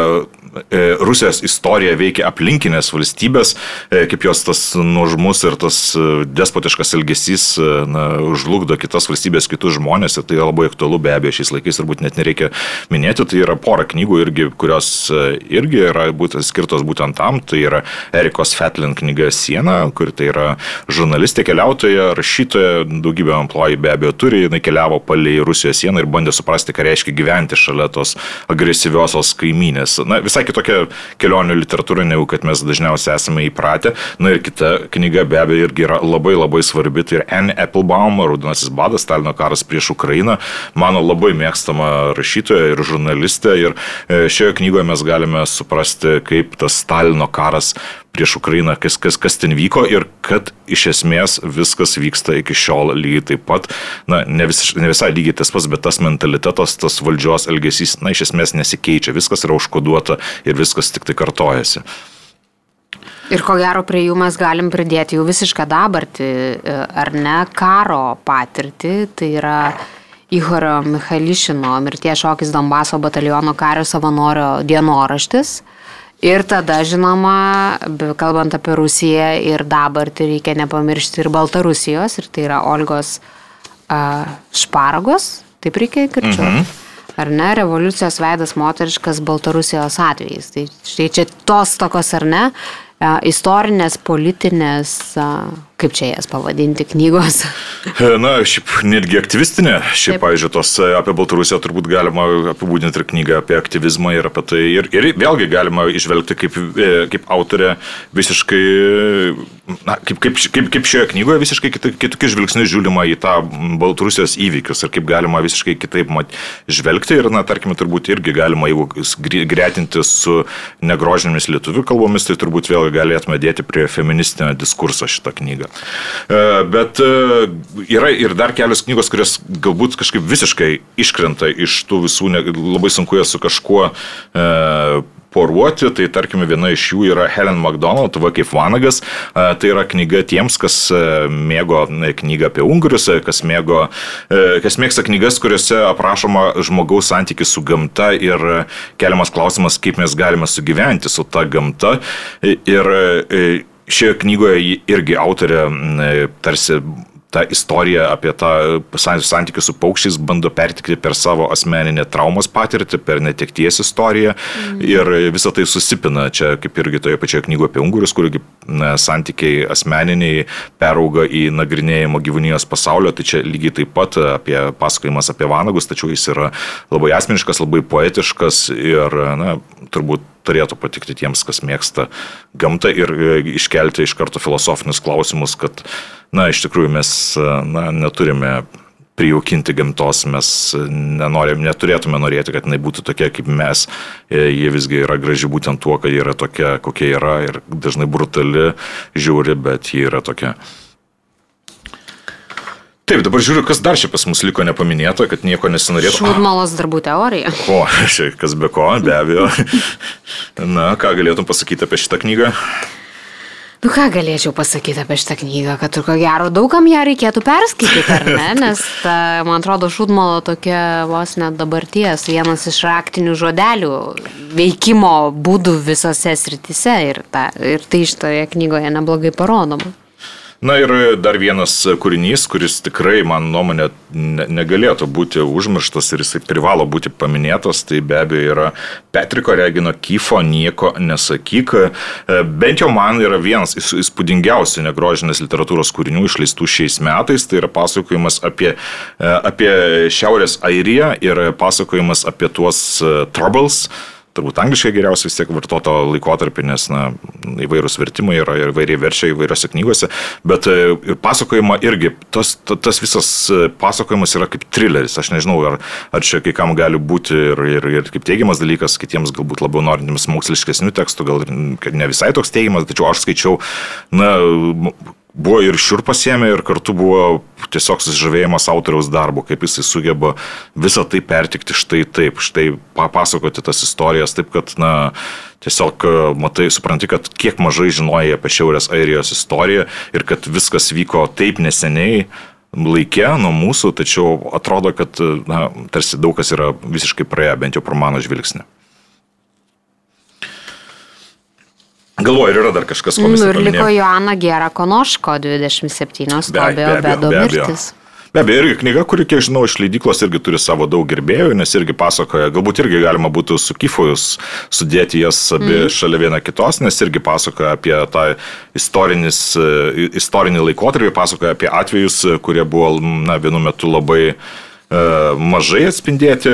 e, Rusijos istorija veikia aplinkinės valstybės, e, kaip jos tas nuožmus ir tas e, despotiškas elgesys na, užlugdo kitas valstybės, kitus žmonės ir tai yra labai aktualu be abejo šiais laikais, turbūt net nereikia minėti, tai yra pora knygų, irgi, kurios irgi yra būtent skirtos būtent tam, tai yra Erikos Fetlin knyga Siena, kur tai yra žurnalistė, keliautoja, rašytoja, daugybę employee be abejo turi, jinai keliavo palei Rusijos sieną ir bandė suprasti, ką reiškia gyventi šalia tos agresyviosios kaimynės. Na, visai kitokia kelionių literatūra, negu kad mes dažniausiai esame įpratę. Na ir kita knyga be abejo irgi yra labai labai svarbi, tai yra Anne Applebaum, Raudonasis badas, Stalino karas prieš Ukrainą. Mano labai mėgstama rašytoja ir žurnalistė. Ir e, šioje knygoje mes galime suprasti, kaip tas Stalino karas prieš Ukrainą, kas, kas, kas ten vyko ir kad iš esmės viskas vyksta iki šiol lygiai taip pat, na, ne, vis, ne visai lygiai tas pats, bet tas mentalitetas, tas valdžios elgesys, na, iš esmės nesikeičia, viskas yra užkoduota ir viskas tik tai kartojasi. Ir ko gero prie jų mes galim pridėti jau visišką dabartį, e, ar ne, karo patirtį, tai yra Ihorio Michališino mirties šokis Donbaso bataliono kario savanorio dienoraštis. Ir tada, žinoma, kalbant apie Rusiją ir dabartį, reikia nepamiršti ir Baltarusijos, ir tai yra Olgos uh, Šparagos, taip reikia kirčiuoti. Mhm. Ar ne, revoliucijos veidas moteriškas Baltarusijos atvejais. Tai štai čia tos tokios, ar ne, istorinės, politinės, kaip čia jas pavadinti, knygos? Na, šiaip netgi aktyvistinė. Šiaip, Taip. pavyzdžiui, tos apie Baltarusiją turbūt galima apibūdinti ir knygą apie aktyvizmą ir apie tai. Ir, ir vėlgi galima išvelgti kaip, e, kaip autorė visiškai, na, kaip, kaip, kaip, kaip šioje knygoje visiškai kitokių žvilgsnių žiūrima į tą Baltarusijos įvykius ir kaip galima visiškai kitaip mat, žvelgti. Ir, na, tarkime, turbūt irgi galima, jeigu gretinti su negrožinėmis lietuvių kalbomis, tai turbūt vėl galėtume dėti prie feministinio diskurso šitą knygą. E, bet e, yra ir dar kelios knygos, kurios galbūt kažkaip visiškai iškrenta iš tų visų, labai sunku jas su kažkuo e, poruoti, tai tarkime viena iš jų yra Helen McDonald, va kaip Vanagas, tai yra knyga tiems, kas mėgo knygą apie ungurius, kas, mėgo, kas mėgsta knygas, kuriuose aprašoma žmogaus santykis su gamta ir keliamas klausimas, kaip mes galime sugyventi su ta gamta. Ir šioje knygoje irgi autorė tarsi tą istoriją apie tą santykių su paukščiais bando pertikti per savo asmeninę traumos patirtį, per netekties istoriją mm. ir visą tai susipina čia, kaip irgi toje pačioje knygoje apie ungurius, kurgi santykiai asmeniniai perauga į nagrinėjimo gyvūnijos pasaulio, tai čia lygiai taip pat apie pasakojimas apie vanagus, tačiau jis yra labai asmeniškas, labai poetiškas ir na, turbūt turėtų patikti tiems, kas mėgsta gamtą ir e, iškelti iš karto filosofinius klausimus, kad, na, iš tikrųjų mes na, neturime prijaukinti gamtos, mes nenorim, neturėtume norėti, kad jinai būtų tokia kaip mes. E, jie visgi yra graži būtent tuo, kad jie yra tokia, kokia yra ir dažnai brutali žiūri, bet jie yra tokia. Taip, dabar žiūriu, kas dar čia pas mus liko nepaminėta, kad nieko nesinorėtų. Šūdmalos darbų teorija. O, čia kas be ko, be abejo. Na, ką galėtum pasakyti apie šitą knygą? Nu ką galėčiau pasakyti apie šitą knygą, kad ko gero daugam ją reikėtų perskaityti, ar ne? Nes ta, man atrodo, šūdmalo tokia vos net dabarties vienas iš raktinių žodelių veikimo būdų visose sritise ir, ta, ir tai šitoje knygoje neblogai parodoma. Na ir dar vienas kūrinys, kuris tikrai, man nuomonė, negalėtų būti užmirštas ir jisai privalo būti paminėtas, tai be abejo yra Petriko Regino Kyfo Nieko nesakyk. Bent jau man yra vienas įspūdingiausių negrožinės literatūros kūrinių išleistų šiais metais, tai yra pasakojimas apie, apie Šiaurės Airiją ir pasakojimas apie tuos e, Troubles turbūt angliškai geriausiai vis tiek vartoto laikotarpį, nes na, įvairūs vertimai yra ir įvairiai verčia įvairiose knygose, bet e, ir pasakojama irgi, tas, tas visas e, pasakojimas yra kaip trileris, aš nežinau, ar, ar čia kai kam gali būti ir, ir, ir kaip teigiamas dalykas, kitiems galbūt labiau norintiems moksliškesnių tekstų, gal ne visai toks teigiamas, tačiau aš skaičiau, na, buvo ir šiurpas ėmė, ir kartu buvo tiesiog susižavėjimas autoriaus darbo, kaip jisai sugeba visą tai pertikti štai taip, štai papasakoti tas istorijas, taip kad, na, tiesiog matai, supranti, kad kiek mažai žinojai apie Šiaurės Airijos istoriją ir kad viskas vyko taip neseniai laikė nuo mūsų, tačiau atrodo, kad, na, tarsi daug kas yra visiškai praėję, bent jau pro mano žvilgsnį. Galvoju, ar yra dar kažkas, ko mes. Nu, ir liko Joana Gera Konoško 27 Tobio Bedo mirtis. Be abejo, irgi knyga, kuri, kiek žinau, iš leidyklos irgi turi savo daug gerbėjų, nes irgi pasakoja, galbūt irgi galima būtų su Kifojus sudėti jas abi mm. šalia viena kitos, nes irgi pasakoja apie tą istorinį laikotarpį, pasakoja apie atvejus, kurie buvo, na, vienu metu labai uh, mažai atspindėti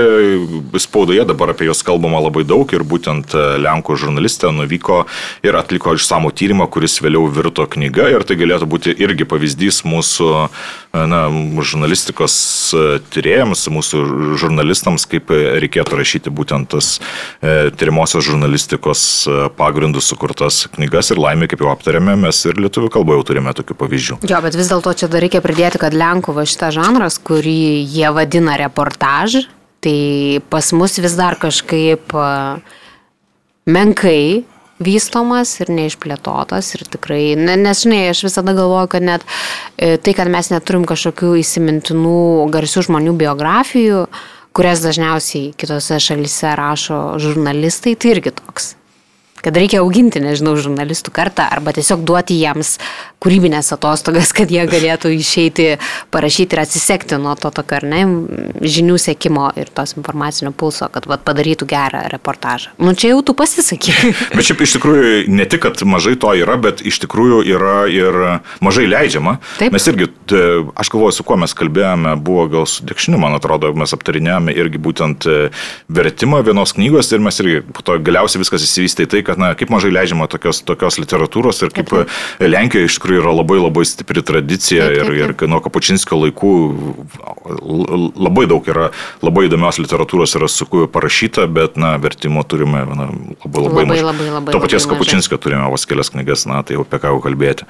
spaudoje, dabar apie juos kalbama labai daug ir būtent Lenkų žurnalistė nuvyko ir atliko išsamų tyrimą, kuris vėliau virto knyga ir tai galėtų būti irgi pavyzdys mūsų na, žurnalistikos tyrėjams, mūsų žurnalistams, kaip reikėtų rašyti būtent tas tyrimosios žurnalistikos pagrindų sukurtas knygas ir laimė, kaip jau aptarėme, mes ir lietuvių kalboje jau turime tokių pavyzdžių. Jo, bet vis dėlto čia dar reikia pridėti, kad Lenkų va šitas žanras, kurį jie vadina reportaž, tai pas mus vis dar kažkaip menkai vystomas ir neišplėtotas ir tikrai, nes žinai, aš visada galvoju, kad net e, tai, kad mes neturim kažkokių įsimintinų garsių žmonių biografijų, kurias dažniausiai kitose šalise rašo žurnalistai, tai irgi toks. Kad reikia auginti, nežinau, žurnalistų kartą arba tiesiog duoti jiems kūrybinės atostogas, kad jie galėtų išeiti, parašyti ir atsisekti nuo to tokio, ar ne, žinių sėkimo ir tos informacinio pulso, kad vat, padarytų gerą reportažą. Nu čia jau tu pasisaky. bet šiaip iš tikrųjų ne tik, kad mažai to yra, bet iš tikrųjų yra ir mažai leidžiama. Taip. Mes irgi, aš galvoju, su kuo mes kalbėjome, buvo gal su Dekšiniu, man atrodo, mes aptarinėjome irgi būtent e, vertimą vienos knygos ir mes irgi po to galiausiai viskas įsivystė į tai, kad, na, kaip mažai leidžiama tokios, tokios literatūros ir kaip Lenkijoje iš tikrųjų tikrųjų yra labai labai stipri tradicija taip, taip, taip. ir, ir nuo Kapučinskio laikų labai daug yra, labai įdomios literatūros yra su kuo parašyta, bet, na, vertimo turime na, labai labai, labai, labai, labai To paties Kapučinskio turime vos kelias knygas, na, tai jau apie ką jau kalbėti.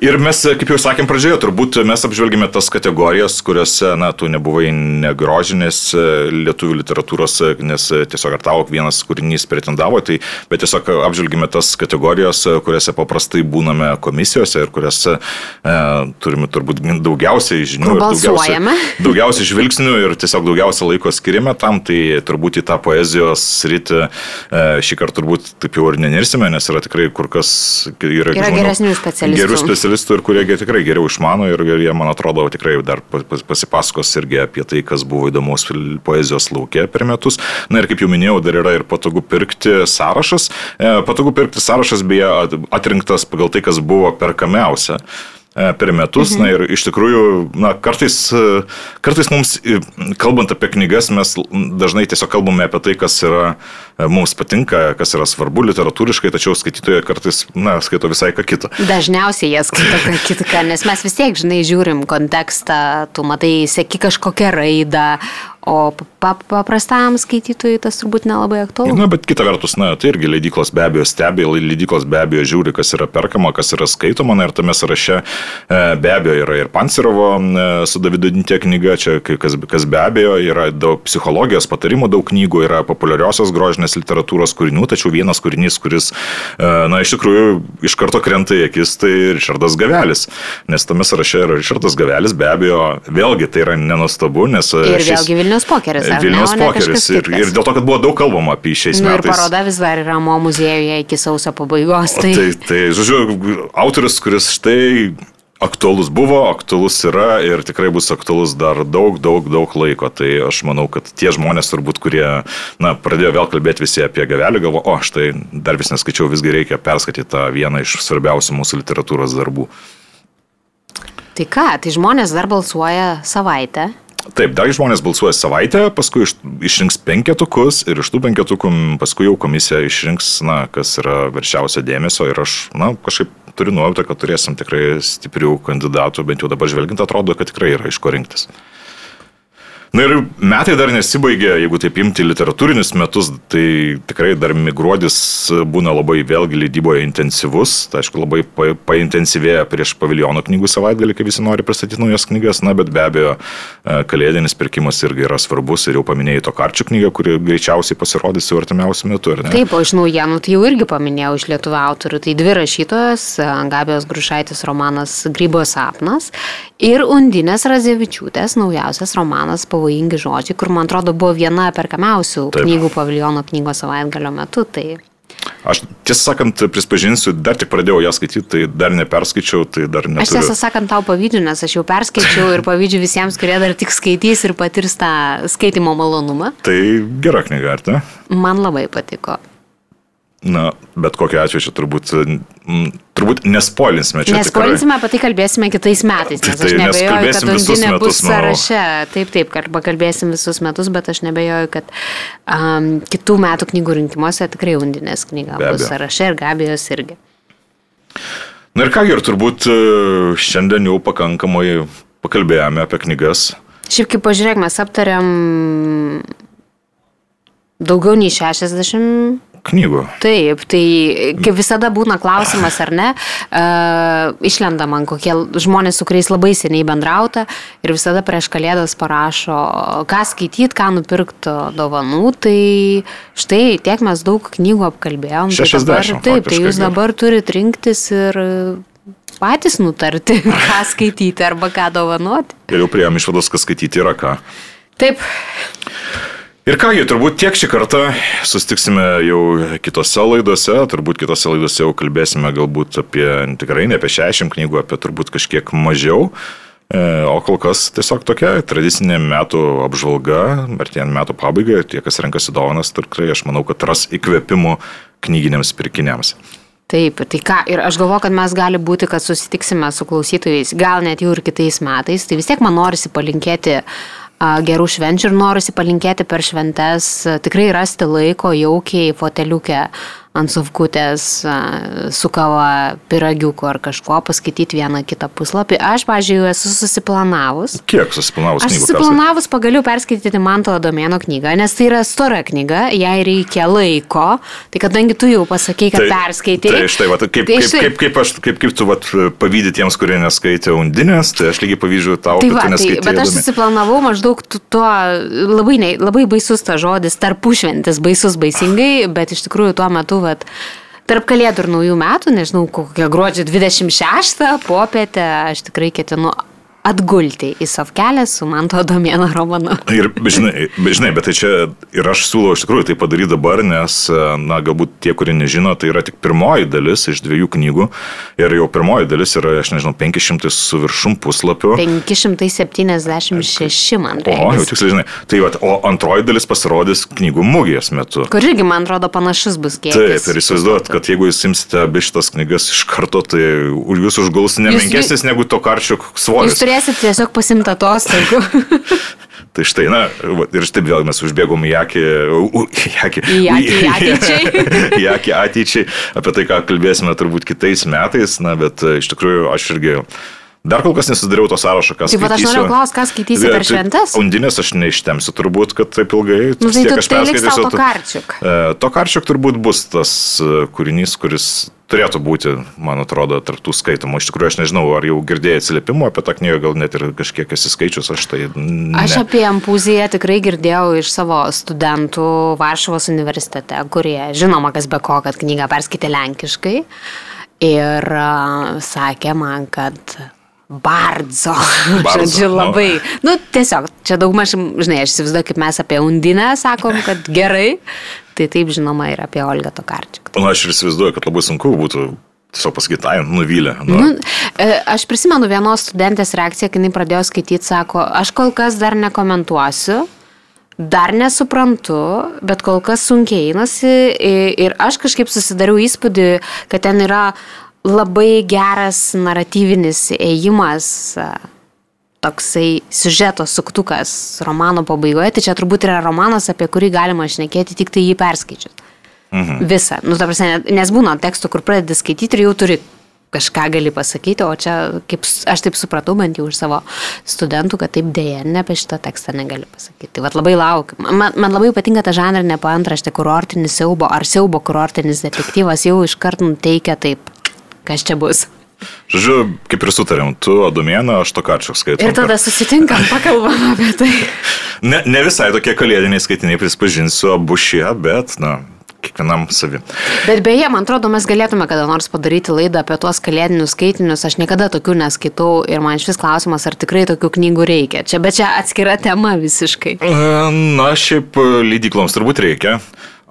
Ir mes, kaip jau sakėm pradžioje, turbūt mes apžvelgėme tas kategorijas, kuriuose, na, tu nebuvai negrožinės e, lietuvių literatūros, e, nes e, tiesiog ar tau vienas kūrinys pretendavo, tai, bet tiesiog apžvelgėme tas kategorijos, kuriuose paprastai būname komisijose ir kuriuose e, turime turbūt daugiausiai žinių. Daugiausiai, daugiausiai žvilgsnių ir tiesiog daugiausia laiko skiriame tam, tai turbūt į tą poezijos sritį e, šį kartą turbūt taip jau ir nenirsime, nes yra tikrai kur kas yra, yra žmonių, geresnių specialistų. Specialistų ir kurie tikrai geriau išmano ir, ir jie, man atrodo, tikrai dar pasipasakos irgi apie tai, kas buvo įdomus poezijos laukia per metus. Na ir kaip jau minėjau, dar yra ir patogu pirkti sąrašas. E, patogu pirkti sąrašas beje atrinktas pagal tai, kas buvo perkamiausia. E, per metus. Mhm. Na ir iš tikrųjų, na, kartais, e, kartais mums, kalbant apie knygas, mes dažnai tiesiog kalbame apie tai, kas yra, e, mums patinka, kas yra svarbu literatūriškai, tačiau skaitytojai kartais, na, skaito visai ką kitą. Dažniausiai jie skaito ką kitą, nes mes vis tiek, žinai, žiūrim kontekstą, tu matai, seki kažkokią raidą, O paprastam skaitytojui tas turbūt nelabai aktualu. Na, bet kita vertus, na, tai irgi leidyklos be abejo stebi, leidyklos be abejo žiūri, kas yra perkama, kas yra skaitoma, na ir tame sąraše e, be abejo yra ir Pancerovo e, su Davidu Dintė knyga, čia kas, kas be abejo yra daug psichologijos patarimų, daug knygų, yra populiariosios grožinės literatūros kūrinių, tačiau vienas kūrinys, kuris, e, na, iš tikrųjų iš karto krenta į akis, tai Richardas Gavelis, nes tame sąraše yra Richardas Gavelis, be abejo, vėlgi tai yra nenustabu, nes... Ir šis... vėlgi Vilnius Vilnius pokeris. Vilnius ne, pokeris. Ir, ir dėl to, kad buvo daug kalbama apie šiais nu, metais. Ir paroda vis dar yra mo muziejuje iki sausio pabaigos. Tai, tai, tai žodžiu, autoris, kuris štai aktualus buvo, aktualus yra ir tikrai bus aktualus dar daug, daug, daug laiko. Tai aš manau, kad tie žmonės turbūt, kurie na, pradėjo vėl kalbėti visi apie gavelį, galvo, o štai dar vis neskaičiau, visgi reikia perskaityti tą vieną iš svarbiausių mūsų literatūros darbų. Tai ką, tai žmonės dar balsuoja savaitę Taip, dar žmonės balsuoja savaitę, paskui iš, išrinks penketukus ir iš tų penketukų paskui jau komisija išrinks, na, kas yra verčiausio dėmesio ir aš, na, kažkaip turiu nuojautą, kad turėsim tikrai stiprių kandidatų, bent jau dabar žvelgiant atrodo, kad tikrai yra iš ko rinktis. Na ir metai dar nesibaigė, jeigu taip imti literatūrinius metus, tai tikrai dar migruodis būna labai vėlgi leidyboje intensyvus. Tai aišku, labai paintensyvėja prieš paviljono knygų savaitgalį, kai visi nori pristatyti naujas knygas, na bet be abejo, e, kalėdinis pirkimas irgi yra svarbus ir jau paminėjai to karčių knygą, kuri greičiausiai pasirodys jau artimiausiu metu? Taip, o iš naujienų tai jau irgi paminėjau iš lietuvių autorių. Tai dvi rašytojas, Gabijos Grušaitis romanas Grybo sapnas ir Undinės Razevičiūtės naujausias romanas Pavojus pavojingi žodžiai, kur man atrodo buvo viena perkamiausių Taip. knygų paviljono knygos savaitgalio metu. Tai Aš tiesą sakant, prispažinsiu, dar tik pradėjau ją skaityti, tai dar neperskaičiau, tai dar neturiu. Aš tiesą sakant tau pavydžiu, nes aš jau perskaičiau ir pavydžiu visiems, kurie dar tik skaitys ir patirs tą skaitimo malonumą. Tai gera knyga, ar ne? Man labai patiko. Na, bet kokiu atveju čia turbūt, m, turbūt nespolinsime čia. Nespolinsime, apie tai kalbėsime kitais metais, nes Tai- aš nebejoju, kad kalbėsim undinė bus sąraše. Taip, taip, kad pakalbėsim visus metus, bet aš nebejoju, kad um, kitų metų knygų rinkimuose tikrai undinės knyga Be bus sąraše ir Gabijos irgi. Na ir ką, ir turbūt e, šiandien jau pakankamai pakalbėjome apie knygas. Šiaip kaip pažiūrėk, mes aptariam daugiau nei 60 Knygų. Taip, tai kaip visada būna klausimas, ar ne, uh, išlenda man kokie žmonės, su kuriais labai seniai bendrauta ir visada prieš kalėdas parašo, ką skaityti, ką nupirkti dovanų, tai štai tiek mes daug knygų apkalbėjom. tai 60 dabar, taip, tai jūs dabar turite rinktis ir patys nutarti, ką skaityti arba ką dovanoti. Ir jau prieėm išvados, kas skaityti yra ką. Taip, Ir kągi, turbūt tiek šį kartą sustiksime jau kitose laidose, turbūt kitose laidose jau kalbėsime galbūt apie, tikrai ne apie 60 knygų, apie turbūt kažkiek mažiau. E, O kol kas tiesiog tokia tradicinė metų apžvalga, artėjant metų pabaigai, tie, kas renkasi dovanas, tikrai aš manau, kad ras įkvėpimų knyginiams pirkiniams. Taip, tai ką, ir aš galvoju, kad mes gali būti, kad susitiksime su klausytojais, gal net jau ir kitais metais, tai vis tiek man norisi palinkėti a, gerų švenčių ir norisi palinkėti per šventes tikrai rasti laiko jaukiai foteliukę ant suvkutės a, su kava, piragiuku ar kažkuo, paskaityti vieną kitą puslapį. Aš, pažiūrėjau, esu susiplanavus. Kiek susiplanavus Aš susiplanavus pagaliau perskaityti Manto Domėno knygą, nes tai yra stora knyga, jai reikia laiko. Tai kadangi tu jau pasakei, kad perskaitai. Tai štai, va, kaip, Tai kaip, štai- kaip, kaip, aš, kaip, kaip tu vat, pavydį tiems, kurie neskaitė undinės, tai aš lygiai pavydžiu tau, Tai kad va, tu tai, neskaitai. bet aš susiplanavau maždaug tu- tuo, labai, ne, labai baisus ta žodis, tarpušventis, baisus baisingai, bet iš tikrųjų tuo metu, vat, tarp kalėdų ir naujų metų, nežinau, kokią gruodžio 26 popietę, aš tikrai ketinu atgulti į sovkelę su Manto Domėno romanu. Ir, žinai, žinai, bet tai čia ir aš siūlau iš tikrųjų tai padaryti dabar, nes, na, galbūt tie, kurie nežino, tai yra tik pirmoji dalis iš dviejų knygų. Ir jau pirmoji dalis yra, aš nežinau, 500 su viršum puslapių. 576, man O, jau tiksliai žinai. Tai va, o antroji dalis pasirodys knygų mugės metu. Kur irgi, man atrodo, panašus bus kiekis. Taip, ir įsivaizduot, kad jeigu jūs imsite abi šitas knygas iš karto, tai jūs užguls nemenkesnis negu to karčiuk Jūs svoris. Turėsite tiesiog pasimti atostogų. Tai štai, na, ir štai vėl mes užbėgom į akį, į akį, Į akį ateičiai. į akį ateičiai, apie tai, ką kalbėsime turbūt kitais metais, na, bet e, iš tikrųjų aš irgi dar kol kas nesusidariau to sąrašo, kas Taip, bet aš norėjau klausti, ką skaitysi per šventes? Undinės aš neištemsiu turbūt, kad taip ilgai. Nu, tai tiek tu- aš tai perskaitysiu, tu- Tokarčiuk. E, Tokarčiuk turbūt bus tas e, kūrinys, kuris turėtų būti, man atrodo, tarptų skaitomų. Iš tikrųjų, aš nežinau, ar jau girdėjai atsiliepimų apie tą knygą, gal net ir kažkiek esi skaičius, aš tai... Ne. Aš apie Ampuziją tikrai girdėjau iš savo studentų Varšuvos universitete, kurie žinoma, kas be ko, kad knygą perskaitė lenkiškai. Ir uh, sakė man, kad Bardzo. Bardzo, Žodžiu, nu. labai. Nu, tiesiog, čia daugmaž, žinai, aš įsivaizduoju, kaip mes apie Undinę sakom, kad gerai. Tai taip, žinoma, ir apie Olgą Tokarčiuk. Na, aš ir įsivaizduoju, kad labai sunku būtų tiesiog pasakyti, ai, nuvylė. Nu, Nu, e, aš prisimenu vienos studentės reakciją, kai jinai pradėjo skaityti, sako, aš kol kas dar nekomentuosiu, dar nesuprantu, bet kol kas sunkiai einasi ir aš kažkaip susidariau įspūdį, kad ten yra labai geras naratyvinis ėjimas. Toksai siužeto suktukas romano pabaigoje, tai čia turbūt yra romanas, apie kurį galima šnekėti tik tai jį perskaičius. Mhm. Visą. Nu, ta prasme, nes būna tekstų, kur pradedi skaityti ir jau turi kažką gali pasakyti, o čia, kaip aš taip supratau, bent jau iš savo studentų, kad taip dėja, ne apie šitą tekstą negali pasakyti. Vad labai laukiu. Man, man labai patinka ta žanrinė paantraštė kurortinis siaubo ar siaubo kurortinis detektyvas jau iškart nuteikia taip, kas čia bus. Žodžiu, kaip ir sutarėm, tu Adomėną, aš Tokarčiuk skaitau. Ir tada susitinkam, pakalbam apie tai. Ne, ne visai tokie kalėdiniai skaitiniai, prisipažinsiu, abu šie, bet, na, kiekvienam savi. Bet beje, man atrodo, mes galėtume kada nors padaryti laidą apie tuos kalėdinius skaitinius. Aš niekada tokių neskaitau ir man šis klausimas, ar tikrai tokių knygų reikia. Čia, bet čia atskira tema visiškai. Na, šiaip leidykloms turbūt reikia.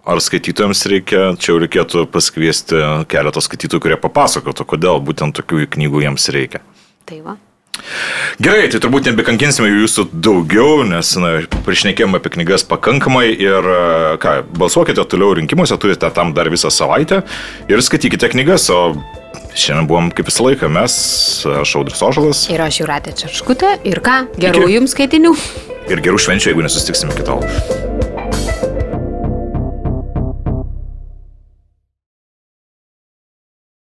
Ar skaitytojams reikia, čia jau reikėtų pasikviesti keletą skaitytojų, kurie papasakotų, kodėl būtent tokių knygų jiems reikia. Tai va. Gerai, tai turbūt nebekankinsime jūsų daugiau, nes na, priešnekėjome apie knygas pakankamai ir ką, balsuokite toliau rinkimuose, turite tam dar visą savaitę ir skaitykite knygas, o šiandien buvom kaip visą laiką mes, aš Audris Ožalas. Ir aš Juratė Čerškutė ir ką, gerų Iki. jums skaitinių. Ir gerų švenčių, jeigu nesusitiksime iki tol.